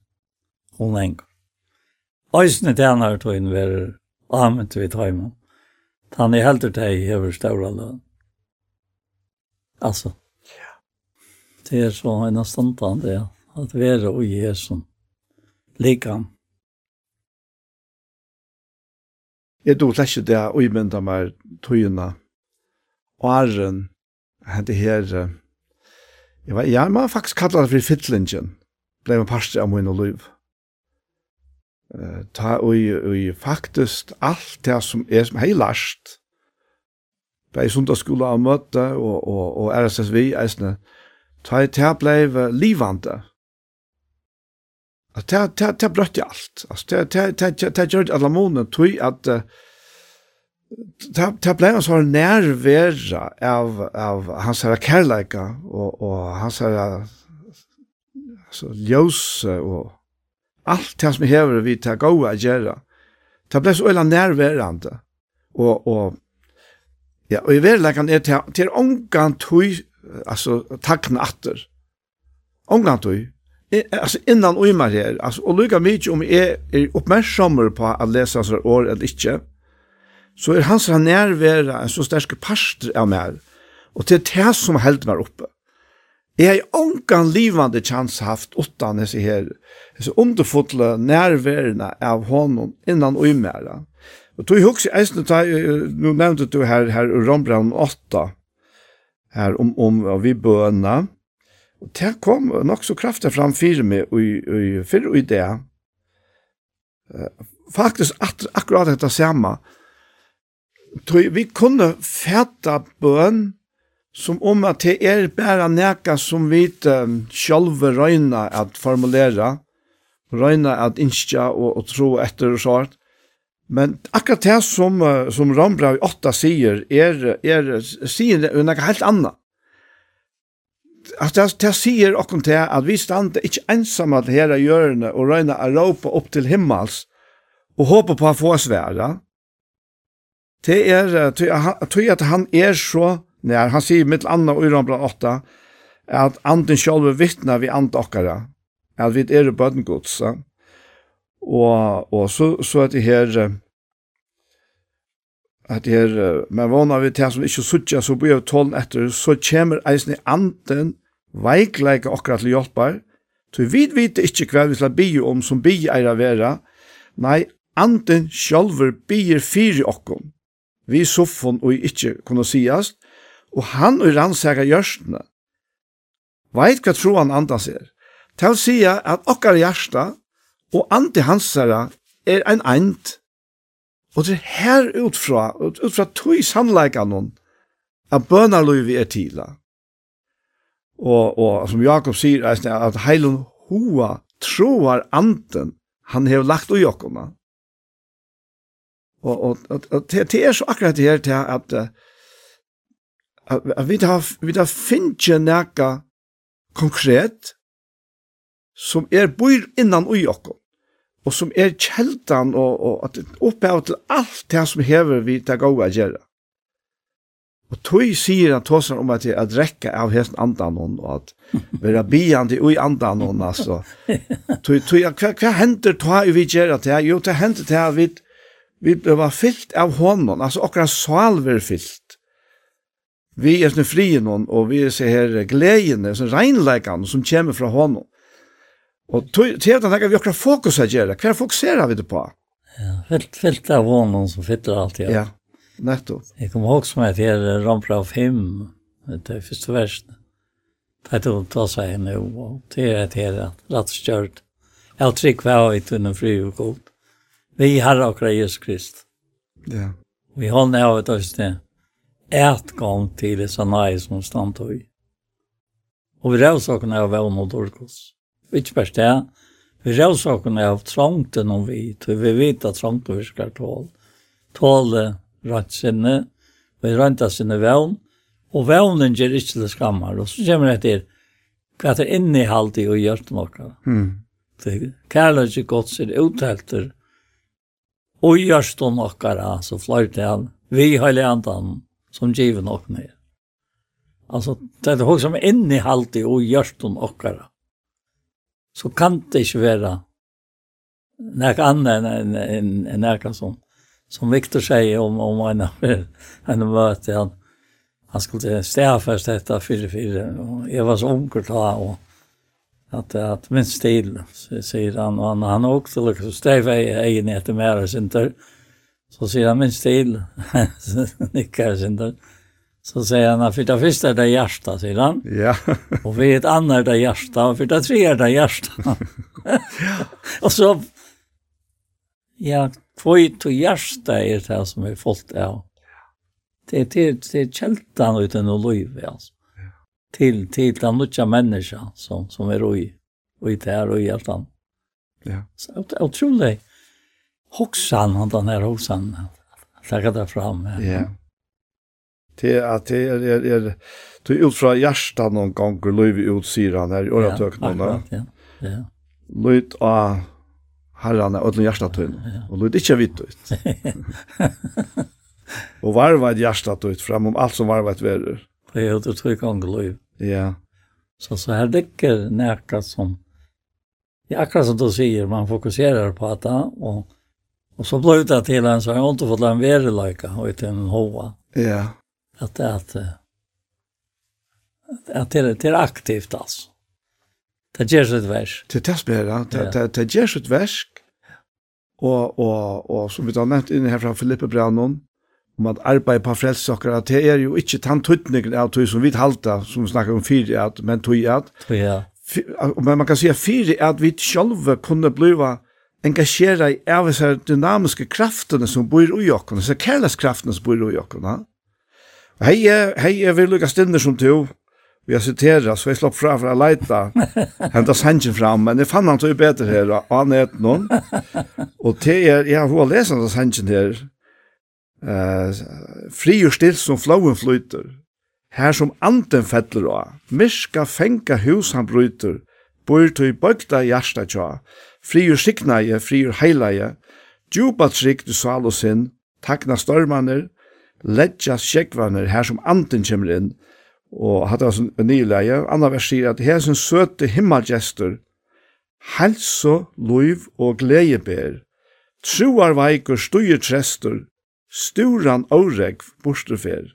honenker. Øysene tjener tog inn ved amen til vi tøymen. Han er heldur teg hever ståra. Alltså. Ja. Det er så en standard det att vara og ge som likam. Jeg då ikke det å imynda meg tøyene. Og æren, arren hade här jeg var jag man faktisk kallar det for fytlingen, ble en pastor av min og liv. Eh ta og, og faktisk alt det som er som helast på i sundagsskola og møte og, og, og RSSV eisne, ta i til blei livande. At det, det, det brøtt i alt. Altså, det, det, det, det, gjør det alle måneder, tog at det, det ble en sånn nærvære av, av hans her kærleika og, og hans her altså, ljøse og alt det som hever vi til å gå og gjøre. Det ble så veldig nærværende. Og, og Ja, og i verleggen er til, til ångan tøy, altså takken atter. Ångan tøy. I, altså innan uimar her, altså, og lukka mykje om jeg er oppmerksammer på at lesa hans år eller ikke, så er hans nærvære en så sterske parster av meg, og til det som held meg oppe. Jeg har ångan livande chans haft utan disse her, disse underfotle nærværene av honom innan uimæra. Og tog hugsi eisne, ta, nu nevnte du her, her Rombrand 8, her om, om vi bøna, og det kom nok så kraftig fram fire med, og fyrr og i det, faktisk at, akkurat dette samme, tog vi kunne fæta bøn, som om at det er bare neka som vi um, sjølve røyna at formulera, røyna at innskja og, og tro etter og sånt, Men akkurat det som, som Rambra i 8 sier, er, er sier noe helt annet. At det, det sier okkur til at vi stander ikke ensamme til her av hjørnet og røyne Europa opp til himmels og håpe på å få svære. Det er, tror at han er så nær, han sier mitt annet i Rambra 8, at anden sjálv vittna vi and okkara, at vi er bøtten gods, ja. Og, og så, så at det her, at det her, men vana vi til som ikke suttja, så blir tålen etter, så kommer eisen i anden, veikleika okra til hjelpar, så vi vet ikke hva vi skal bygge om som bygge er av vera, nei, anden sjálfur bygger fyri okkom, vi soffon og ikke kunne siast, og han og rannsaka gjørstene. Veit hva tro han andas er. Til å si at okkar hjarta, Og andi hansara er ein eind. Og det er her utfra, utfra tog sannleikan at bønarluivi er tila. Og, og som Jakob sier, at heilun hoa troar anden han hev lagt ui okkona. Og, og, og, og det, det er så akkurat det her til at, at, at vi har, vi har finnje nekka konkret som er bor innan ui okko, og som er kjeldan og, og at opphav til alt det som hever vi det gode å gjøre. Og tog sier han tåsar om at jeg er drekka av hesten andan hon, og at vera biande ui andan hon, altså. Tog, tog han, hva, hva hender ta vi gjør det? Jo, det hender til at vi, vi ble fyllt av hånden, altså okra salver fyllt. Vi er sånn frien noen, og vi er sånn her gledene, sånn regnleikene som kommer fra hånden. Og til at han tenker vi akkurat fokus at gjøre, hva fokuserer vi det på? Ja, fyllt, fyllt av vånen som fyller alt, ja. Ja, nettopp. Jeg kommer ihåg som at jeg er rampra av fem, det er første versen. Det er til å ta seg nå, og det er at jeg er rett og kjørt. Jeg har trygg hver i tunnen fri og god. Vi har akkurat Jesus Krist. Ja. Vi har av et oss det. Ett gång till det sanai som stand i. Og vi rövsakna är väl mot orkos. Ikke bare det. Vi råsakene har haft trangten om vi, og vi vet at trangten vi skal tåle. Tåle rett sinne, vi renta sinne vevn, og vevnen gjør ikke det skammer. Og så kommer det til hva det er innehalt i og gjør noe. Mm. Kærlighet ikke godt sin uthelter, og gjør noe, så fløyt det han. Vi har lentan som giver noe ned. Altså, det er också som innehalt i og och det noe så kan det ikke være noe annet enn en, en, en som, som Victor sier om, om en, en møte. Han, han skulle stedfest dette fire fire, og jeg var så unger da, og at, at min stil, sier han, og han, han har også lukket, så steg jeg egen etter mer og sinter, så sier han min stil, nikker sinter, Så säger han, för det första är det hjärsta, säger han. Ja. och för ett annat är det hjärsta, och för det tredje är det hjärsta. och så, ja, kvojt och hjärsta är det här som är fullt av. Det är till, till kältan utan att liv, alltså. Till, till den nya människan som, som är roj, och i det här och i hjärtan. Ja. Så det är otroligt. Hoxan, han den här hoxan, att lägga det fram. Ja. ja til at det er, er, er du ut fra hjertet noen ganger løyve ut, sier han her i åretøkene. Ja, ja, ja. Løyt av herrene og hjertet til, og løyt ikke vidt ut. og varva et hjertet ut fram om alt som varva et verur. Det er jo det tog ganger. Ja. Så, så her dekker nækka som, ja, akkurat som du sier, man fokuserar på at det, og, og så bløyta til en, så har jeg ikke fått en vereløyka, og ikke en hova. Ja att att att det är aktivt alltså. Det ger sig ett vers. Det är spelare, det det ger sig ett versk. Och och och som vi har nämnt inne här från Filippe Brannon om att arbeid på frälsakar det är ju inte tøytningen av tog som vi halta som vi snackar om fyra att men tog att ja men man kan säga fyra att vi själva kunde bliva engagera i av dynamiska krafterna som bor i oss, så kärlekskrafterna som bor i oss. Hei, hei, jeg vil lukka stinner som du. Vi har citerat, så jeg slapp fra for å leita. Henta sangen fram, men jeg fann han tog bedre her, og han er noen. Og til er, jeg har lest han sangen her. Uh, fri og still som flowen flyter. Her som anden fettler av. Myska fenga hus han bryter. Bor til bøkta hjärsta tja. Fri og siknaje, fri og heilaje. Djupa trygg du sal og sinn. Takna stormaner ledja sjekvaner her som anden kommer inn, og hatt det en ny leie. Anna vers sier at her som søte himmelgjester, helse, lov og gledeber, troar veikur stuyer trester, sturan åregg bortefer.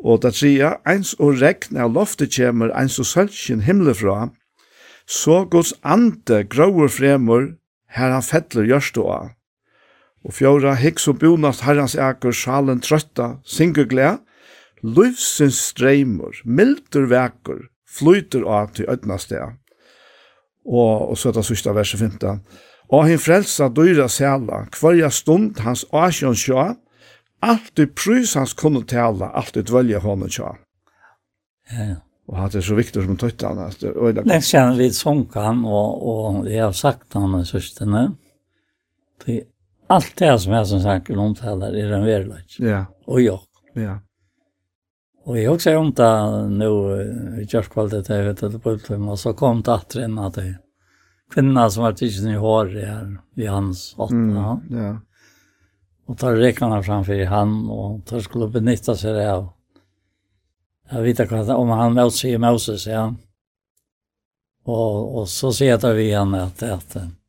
Og det sier, eins og regn av loftet kjemur, eins og sølsjen himmelfra, så gods ande grauer fremur, her han fettler gjørståa. Og fjóra, hiks og bjunast herrans eker, sjalen trøtta, syngur gled, Lufsins streimur, mildur vekur, flytur av til ödnastea. Og, og så er det sørste verset 15. Og hin frelsa dyra sæla, hverja stund hans asjon sjå, alt i prys hans kunne tala, alt i dvølja hånden sjå. Ja. Og hatt er så viktig som tøytta han. Lengt kjenner vi sånn han, og, og jeg har sagt han i sørstene, det allt det som jag som sagt omtalar är en verklighet. Ja. Och jag. Ja. Och jag också om det nu i körskvalitet jag på utlämn och så kom det att en att det kvinna som var tidsen i hår här vid hans åtta. Mm, ja. Och tar räckarna framför han och tar skulle benytta sig av Jag vet inte om han mot sig Moses, ja. Och, och så ser jag vi han att, att, att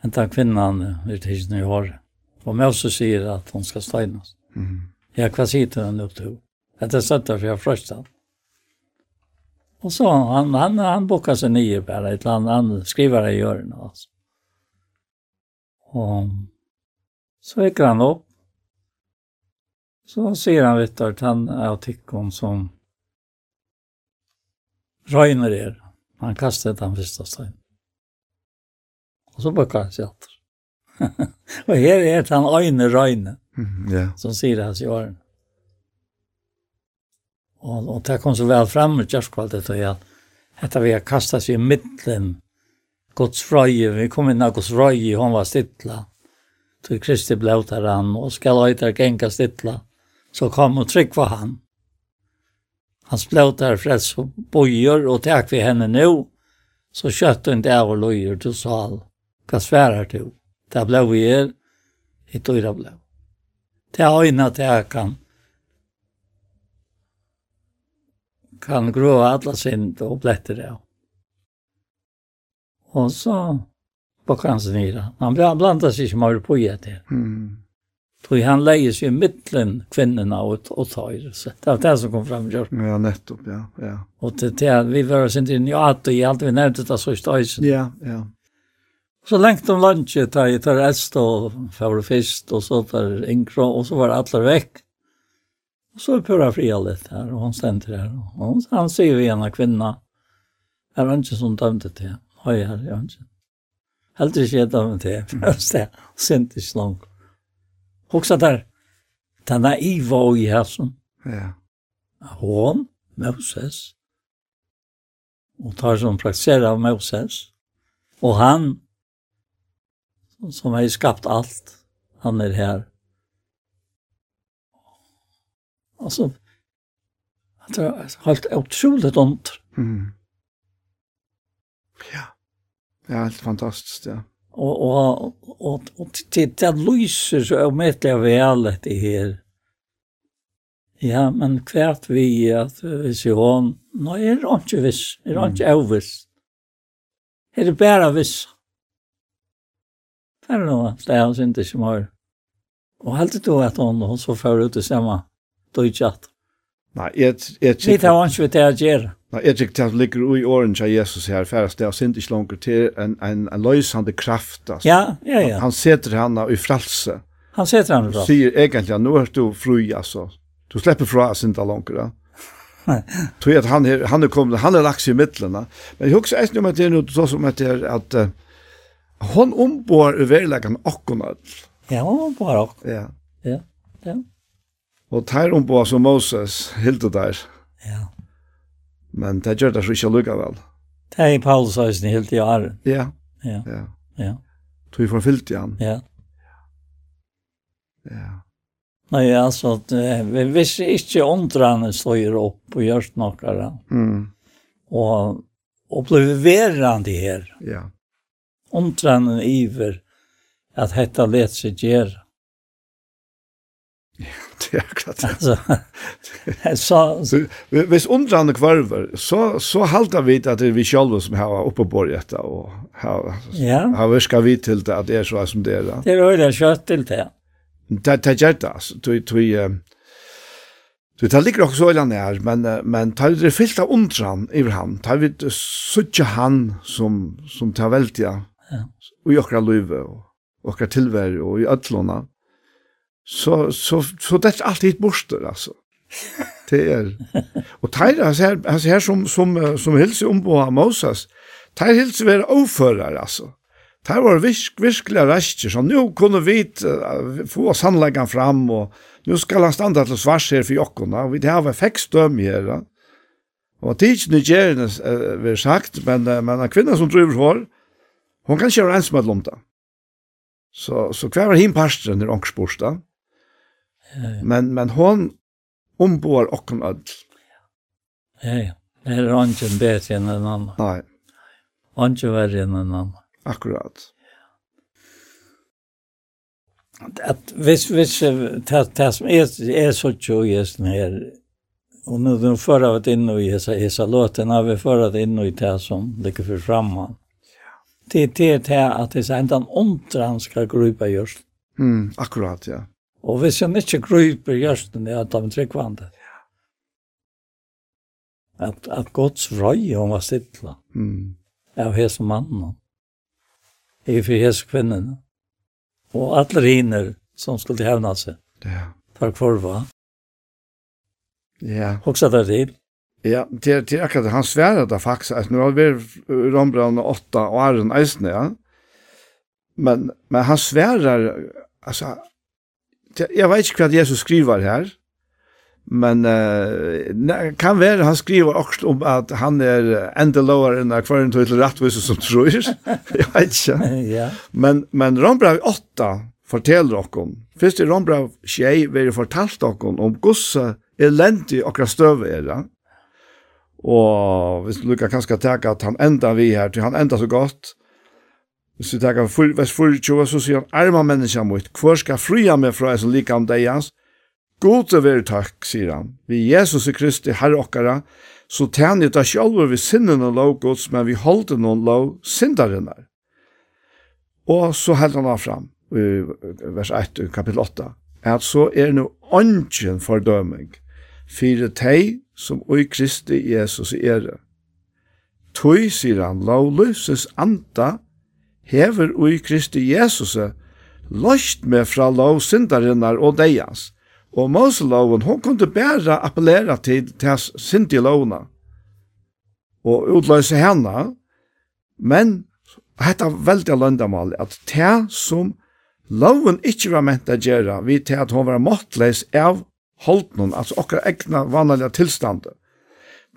henta kvinnan ut i sin i håret. Och Moses säger att hon ska steinas. Mm. Jag kvar sitter henne upp till. Det är sött för jag fröstar. Og så han, han, han bokar sig nio bara, ett land, han skriver det i hjørnet, altså. Og så gikk han opp. Så sier han vet at han är tyckon som røyner er. Han kastet den første steinen. Og så bøkker han seg alt. og her er det han øyne røyne, mm, yeah. som sier hans i årene. Og, og det kom så vel frem med kjærskvallet, og at etter vi har kastet seg i midten, Guds frøye, vi kom inn av Guds frøye, hun var stittla. Så Kristi ble ut av han, og skal øyta genka stittla. Så kom og trygg for han. Han ble ut av freds og bøyer, og takk vi henne nå, så kjøtt hun det av og løyer til sal. Hva sværer du? Det ble vi er, i tøyra ble. Det er øyne til jeg kan kan grå alla sind og blätter av. Og så på kansen nira. Han blandar sig som har på det. Mm. Tog han leier seg i midtelen kvinnorna og, og tar. Så det var det som kom fram. Gjort. Ja, nettopp, ja. ja. Og til, til vi var sin i njata i alt vi nevnte det så i støysen. Ja, ja. Så lengt om landet, da jeg tar eldst og favorit fyrst, og så tar yngre, og så var alle vekk. Og så er Pura fria litt her, og han stender her. Og han, han sier vi en av kvinna, er han ikke som dømte til, høy her, er han ikke. Heldig ikke jeg dømte til, først det, og sint ikke langt. Hoksa der, den er iva og i. Ja. Hon, Moses, og tar som praktiserer av Moses, og han, som har skapt allt. Han är här. Alltså, det har hållit otroligt ont. Mm. Ja. Det är helt fantastiskt, ja. Och, och, och, och, det, det lyser så omätliga välet i här. Ja, men kvärt vi att vi ser hon, nej, är det inte viss, är det inte oviss. Är det bara viss? Det er noe, det er hans ikke som har. Og helt du at hon, hon så før ut i samme dødjatt. Nei, jeg... Vi tar hans vi til å gjøre. Nei, jeg tykker det ligger i åren til Jesus her, færre det er synd ikke langer til en, en, en løsende kraft. Altså. Ja, ja, ja. Han setter henne i fralse. Han setter han i fralse. Han sier egentlig, nå er du fri, altså. Du slipper fra synd ikke langer, ja. Tror jeg at han er, han er kommet, han er lagt seg i midtlene. Men jeg husker eisen om at det er noe så som at det er at, uh, Hon ombor i verilegan akkurat. Ja, hon ombor akkurat. Ja. Ja, ja. Og tar ombor som Moses hilde der. Ja. Men det gjør det så ikke lukka vel. Det er Paulus høysen helt i åren. Ja. Ja. Ja. Ja. Tog vi forfylt igjen. Ja. Ja. Nei, altså, det, vi visste ikke åndrane slår opp og gjør noe. Mm. Og, og blir verande her. Ja ontranen iver at hetta let seg gjøre. Ja, det er akkurat det. Altså, så... Hvis undrane kvarver, så, så halter vi at det er vi selv som har oppeborg etter, og har, ja. har virka vi til det at det er så som det er. Da. Det er øyne kjøtt til det. Det, det gjør det, altså. Du, du, du, det ligger også øyne nær, men, men tar det fyllt av undran i han, tar vi suttje han som, som tar veldig i okra løyve og okra tilvær og i ødlåna. Så, så, så det er alltid hit borster, altså. Det er. Og teir, altså her, altså her som, som, som hilser om på Moses, teir hilser være overfører, altså. Teir var virk, virkelig rester, så nå kunne vi uh, få sannleggen fram, og nå skal han standa til svars her for jokkona, og vi det har vært fekkstøm her, da. Og tidsen i gjerne uh, vi har sagt, men, uh, men en kvinne som driver for, Hon kan ikke være ens med lomta. Så, så hver var hinn parstren er ångs ja. Men, men hon omboar okken ödl. Ja, ja. Det er ången bedre enn en annan. Nei. Ången verre enn en annan. Akkurat. At hvis, hvis det som er, er så tjo i hesten her, og nu den förra varit inne i hesa, hesa låten, har vi förra varit inne i det som ligger för framman. Mm det är det här att det är inte en ontran ska grupa just. Mm, akkurat, ja. Och hvis jag inte grupa just den är att de tryckvande. Ja. Att, att Guds röj om var sittla. Mm. Av hese mannen. I för hese kvinnan. Och alla riner som skulle hävna sig. Ja. För kvarva. Ja. Också där till. Ja, det er, det er akkurat han sværer det faktisk, at nå har vi rombrand og åtta og æren eisne, ja. Men, men han sværer, altså, det, jeg vet ikke hva Jesus skriver her, men uh, ne, kan være han skriver også om at han er enda lower enn akvarien til rettvis som tror, jeg vet ikke. ja. Men, men rombrand 8 forteller dere, først i rombrand 6 vil jeg fortalt dere om gosse elendig akkurat støve er det, Og hvis du lukkar kanskje teka at han enda vi her, til han enda så godt, hvis du teka for, vers 24, så sier han, arma menneska mot, hvor skal fria meg fra jeg som lika om deg hans? God er veri takk, sier han, vi Jesus i Kristi, herre okkara, så tæn jeg da sjálfur vi sinnen og lov gods, men vi holdt noen lov syndaren. Og så held han av fram, vers 1, kapittel 8, at så er nu ongen fordøming, fyrir tei som oi Kristi Jesus ere. Tøy, sier han, lau løsens anda, hever oi Kristi Jesus, løst med fra lau syndarinnar og deians. Og Moseloven, hon kunne bæra appellera til tess syndige lovna og utløse henne, men hetta veldig løndamal, at det som loven ikke var ment å gjøre, vi til at hon var måttleis av holdnun, altså okkar egna vanlige tilstande.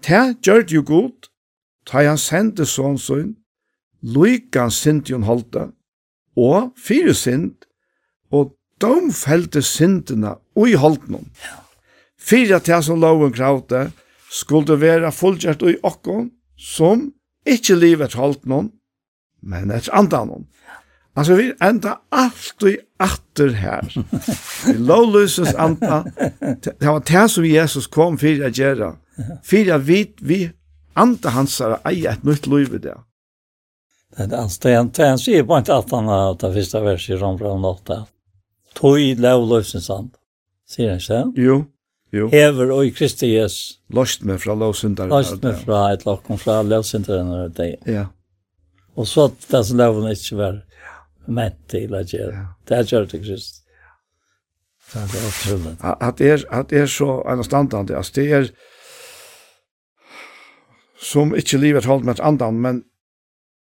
Ta gjør det jo godt, ta han sendte sånn sånn, lykan sint jo holde, og fire sint, og domfelte sintene ui noen. Fire til som loven kravte, skulle være fullgjert ui okkon, som ikke livet holdt noen, men et andan noen. Altså, vi enda alt og atter her. Vi lovløses anta. Det var det som Jesus kom for å gjøre. For at vi, vi anta hans er eier et nytt liv i det. Det er anstendt. Han sier på en tatt han av det første verset i Rombrand 8. Tøy lovløses anta. Sier han ikke? Jo. Jo. Hever og i Kristi Jesus. Lost meg fra lovsyndere. Lost meg fra et lokken fra lovsynderen. Ja. Og så at det som loven ikke var ment til å gjøre. Det gjør det krist. Det er utrolig. At det er, at det er så anastandande, at det er som ikke livet holdt med andan, men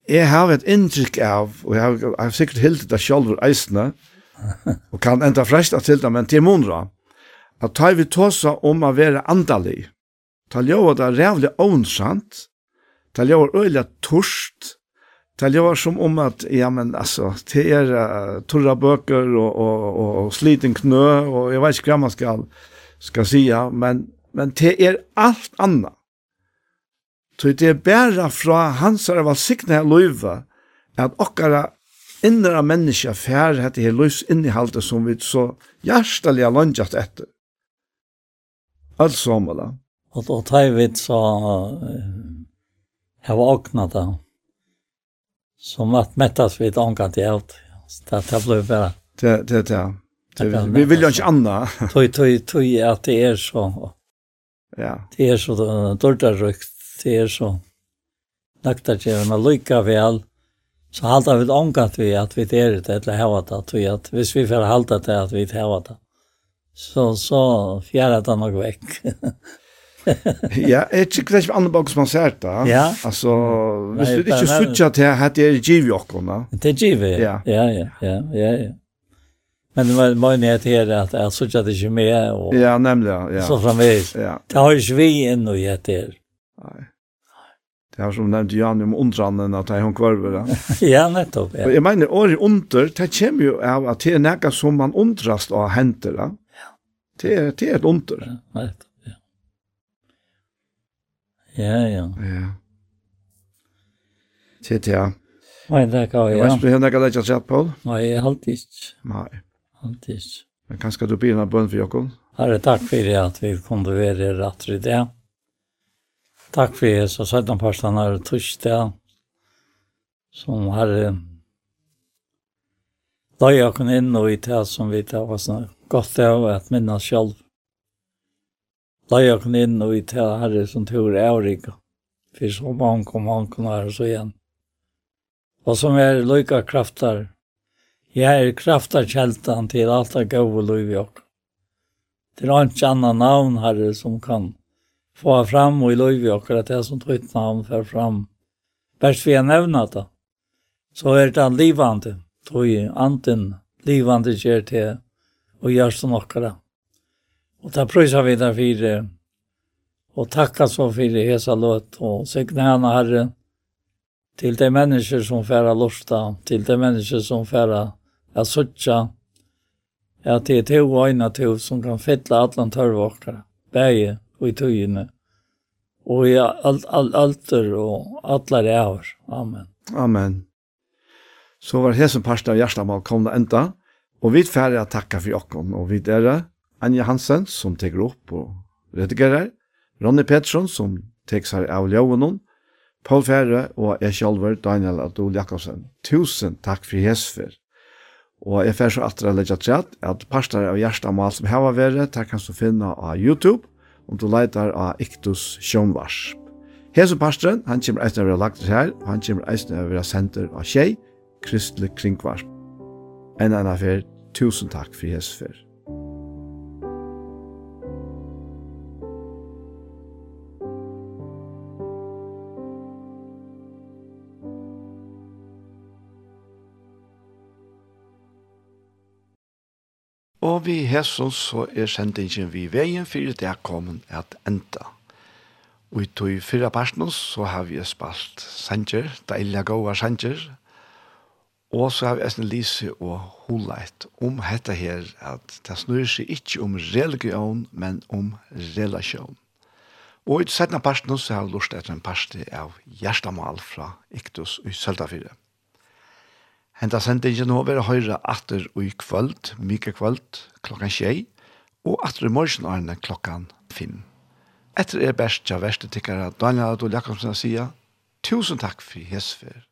jeg har et inntrykk av, og jeg har, jeg har sikkert hildet det selv eisene, og kan enda fresta til det, men til måneder, at tar vi tåsa om å være andalig, tar ljøa det rævlig ånsant, tar ljøa øyla torst, Det gör som om att ja men alltså det er uh, torra böcker och och och, og sliten knö och jag vet inte vad man skal, ska säga men men det är allt annat. Så det är bare fra hans av var signa löva att okkara innra människa fär hade det løys innehåll som vi så hjärtaliga etter. Alt Alltså da. Og då tar vi så jeg var aknat da, som att mättas vid ankan till allt. Så det blev bara... Det, det, det. det vi vill ju inte anna. Tog, tog, tog att det är så. Ja. Det är så dördarrykt. Det är så naktar men lykka vel så halda vi angat vi at vi er det eller hava det tog at hvis vi får halda det at vi hava det så så fjärra det nok vekk ja, jeg tykker det er ikke andre bak som man ser det. Ja. Altså, hvis du ikke sutja til at det er giv i åkken. Det er givet, ja. Ja, ja, ja, ja, ja. Men det var ju nere till att jag såg att ikke inte med Og, Ja, nemlig, ja. Så framvis. Ja. Det har ikke vi in och gett er. Nej. Det har som nevnt Jan om ondranden at jeg har kvarver. ja, nettopp. Ja. Jeg mener, året under, det kommer jo av at det er något som man undrast av händer. Ja. Det er, det er et under. Ja, nettopp. Ja, ja. Ja. Titt, ja. Nei, det kan jeg, ja. Vet du har kan jeg ikke sett på? Nei, jeg har alltid ikke. Nei. Alltid ikke. Men kanskje du blir en bønn for Jakob? Herre, takk for det at vi kunne være rett i det. Takk for det, så sett om parstene her torsdag, som herre, da jeg kunne inn og i det som vi tar var sånn godt av at minnes selv. Lajakken inn og i til herre som tur i Eurika. For så mange og mange er så igjen. Og som er lykka kraftar. Jeg er kraftarkjeltan til alt det gode liv i oss. Det er ikke annet navn herre som kan få fram og i liv i oss at det er som trygt navn fer fram. Bæst vi har nevna det. Så er det livande. Tog anten livande kjer til og gjør som nokkara. Og ta prøyser vi der fire, og takka så fire hesa løt, og sikne henne herre, til de mennesker som færa lusta, til de mennesker som færa er suttja, at det er to øyne to som kan fylla allan tørvåkere, bæge og i tøyene, og i alt, alt, alter og allar æver. Amen. Amen. Så var det som parten av hjertemål kom det enda, og vi færre takka for jokken, og vi dere, Anja Hansen som teker opp og redigerer, Ronny Pettersson som teker seg av Ljøvenon, Paul Fære og jeg selv, Daniel Adol Jakobsen. Tusen takk for Jesper. Og jeg fer så det å legge til at parster av hjertemål som her var vært, der kan du finne av YouTube, om du leiter av Iktus Sjønvars. Hese pastren, han kommer eisen å være lagt her, og han kommer eisen å være senter av tjei, Kristelig Kringvarsp. En annen fer, tusen takk for hesfer. Og vi Jesus så er sendingen vi veien for det er kommet at enda. Og i tog fyrre parten så har vi spalt sanger, deilige gode sanger, og så har vi en lise og holeit om dette her, at det snur seg ikke om religion, men om relasjon. Og i settene parten så har vi lurt etter en parste av hjertemål fra Iktus i Søltafyret. Henta sendingen nå vil høyre atter og i kvöld, mykje kvöld, klokkan tjei, og atter i morgen årene klokkan finn. Etter er best ja verste tikkere Daniel Adol Jakobsen sier, tusen takk for hesfer.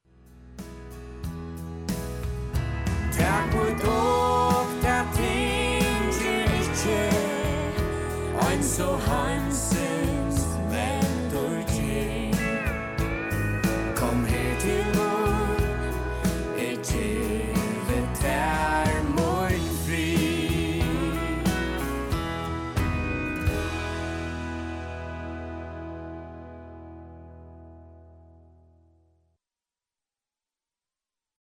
Takk for dog, der tinger ikke, ein så heim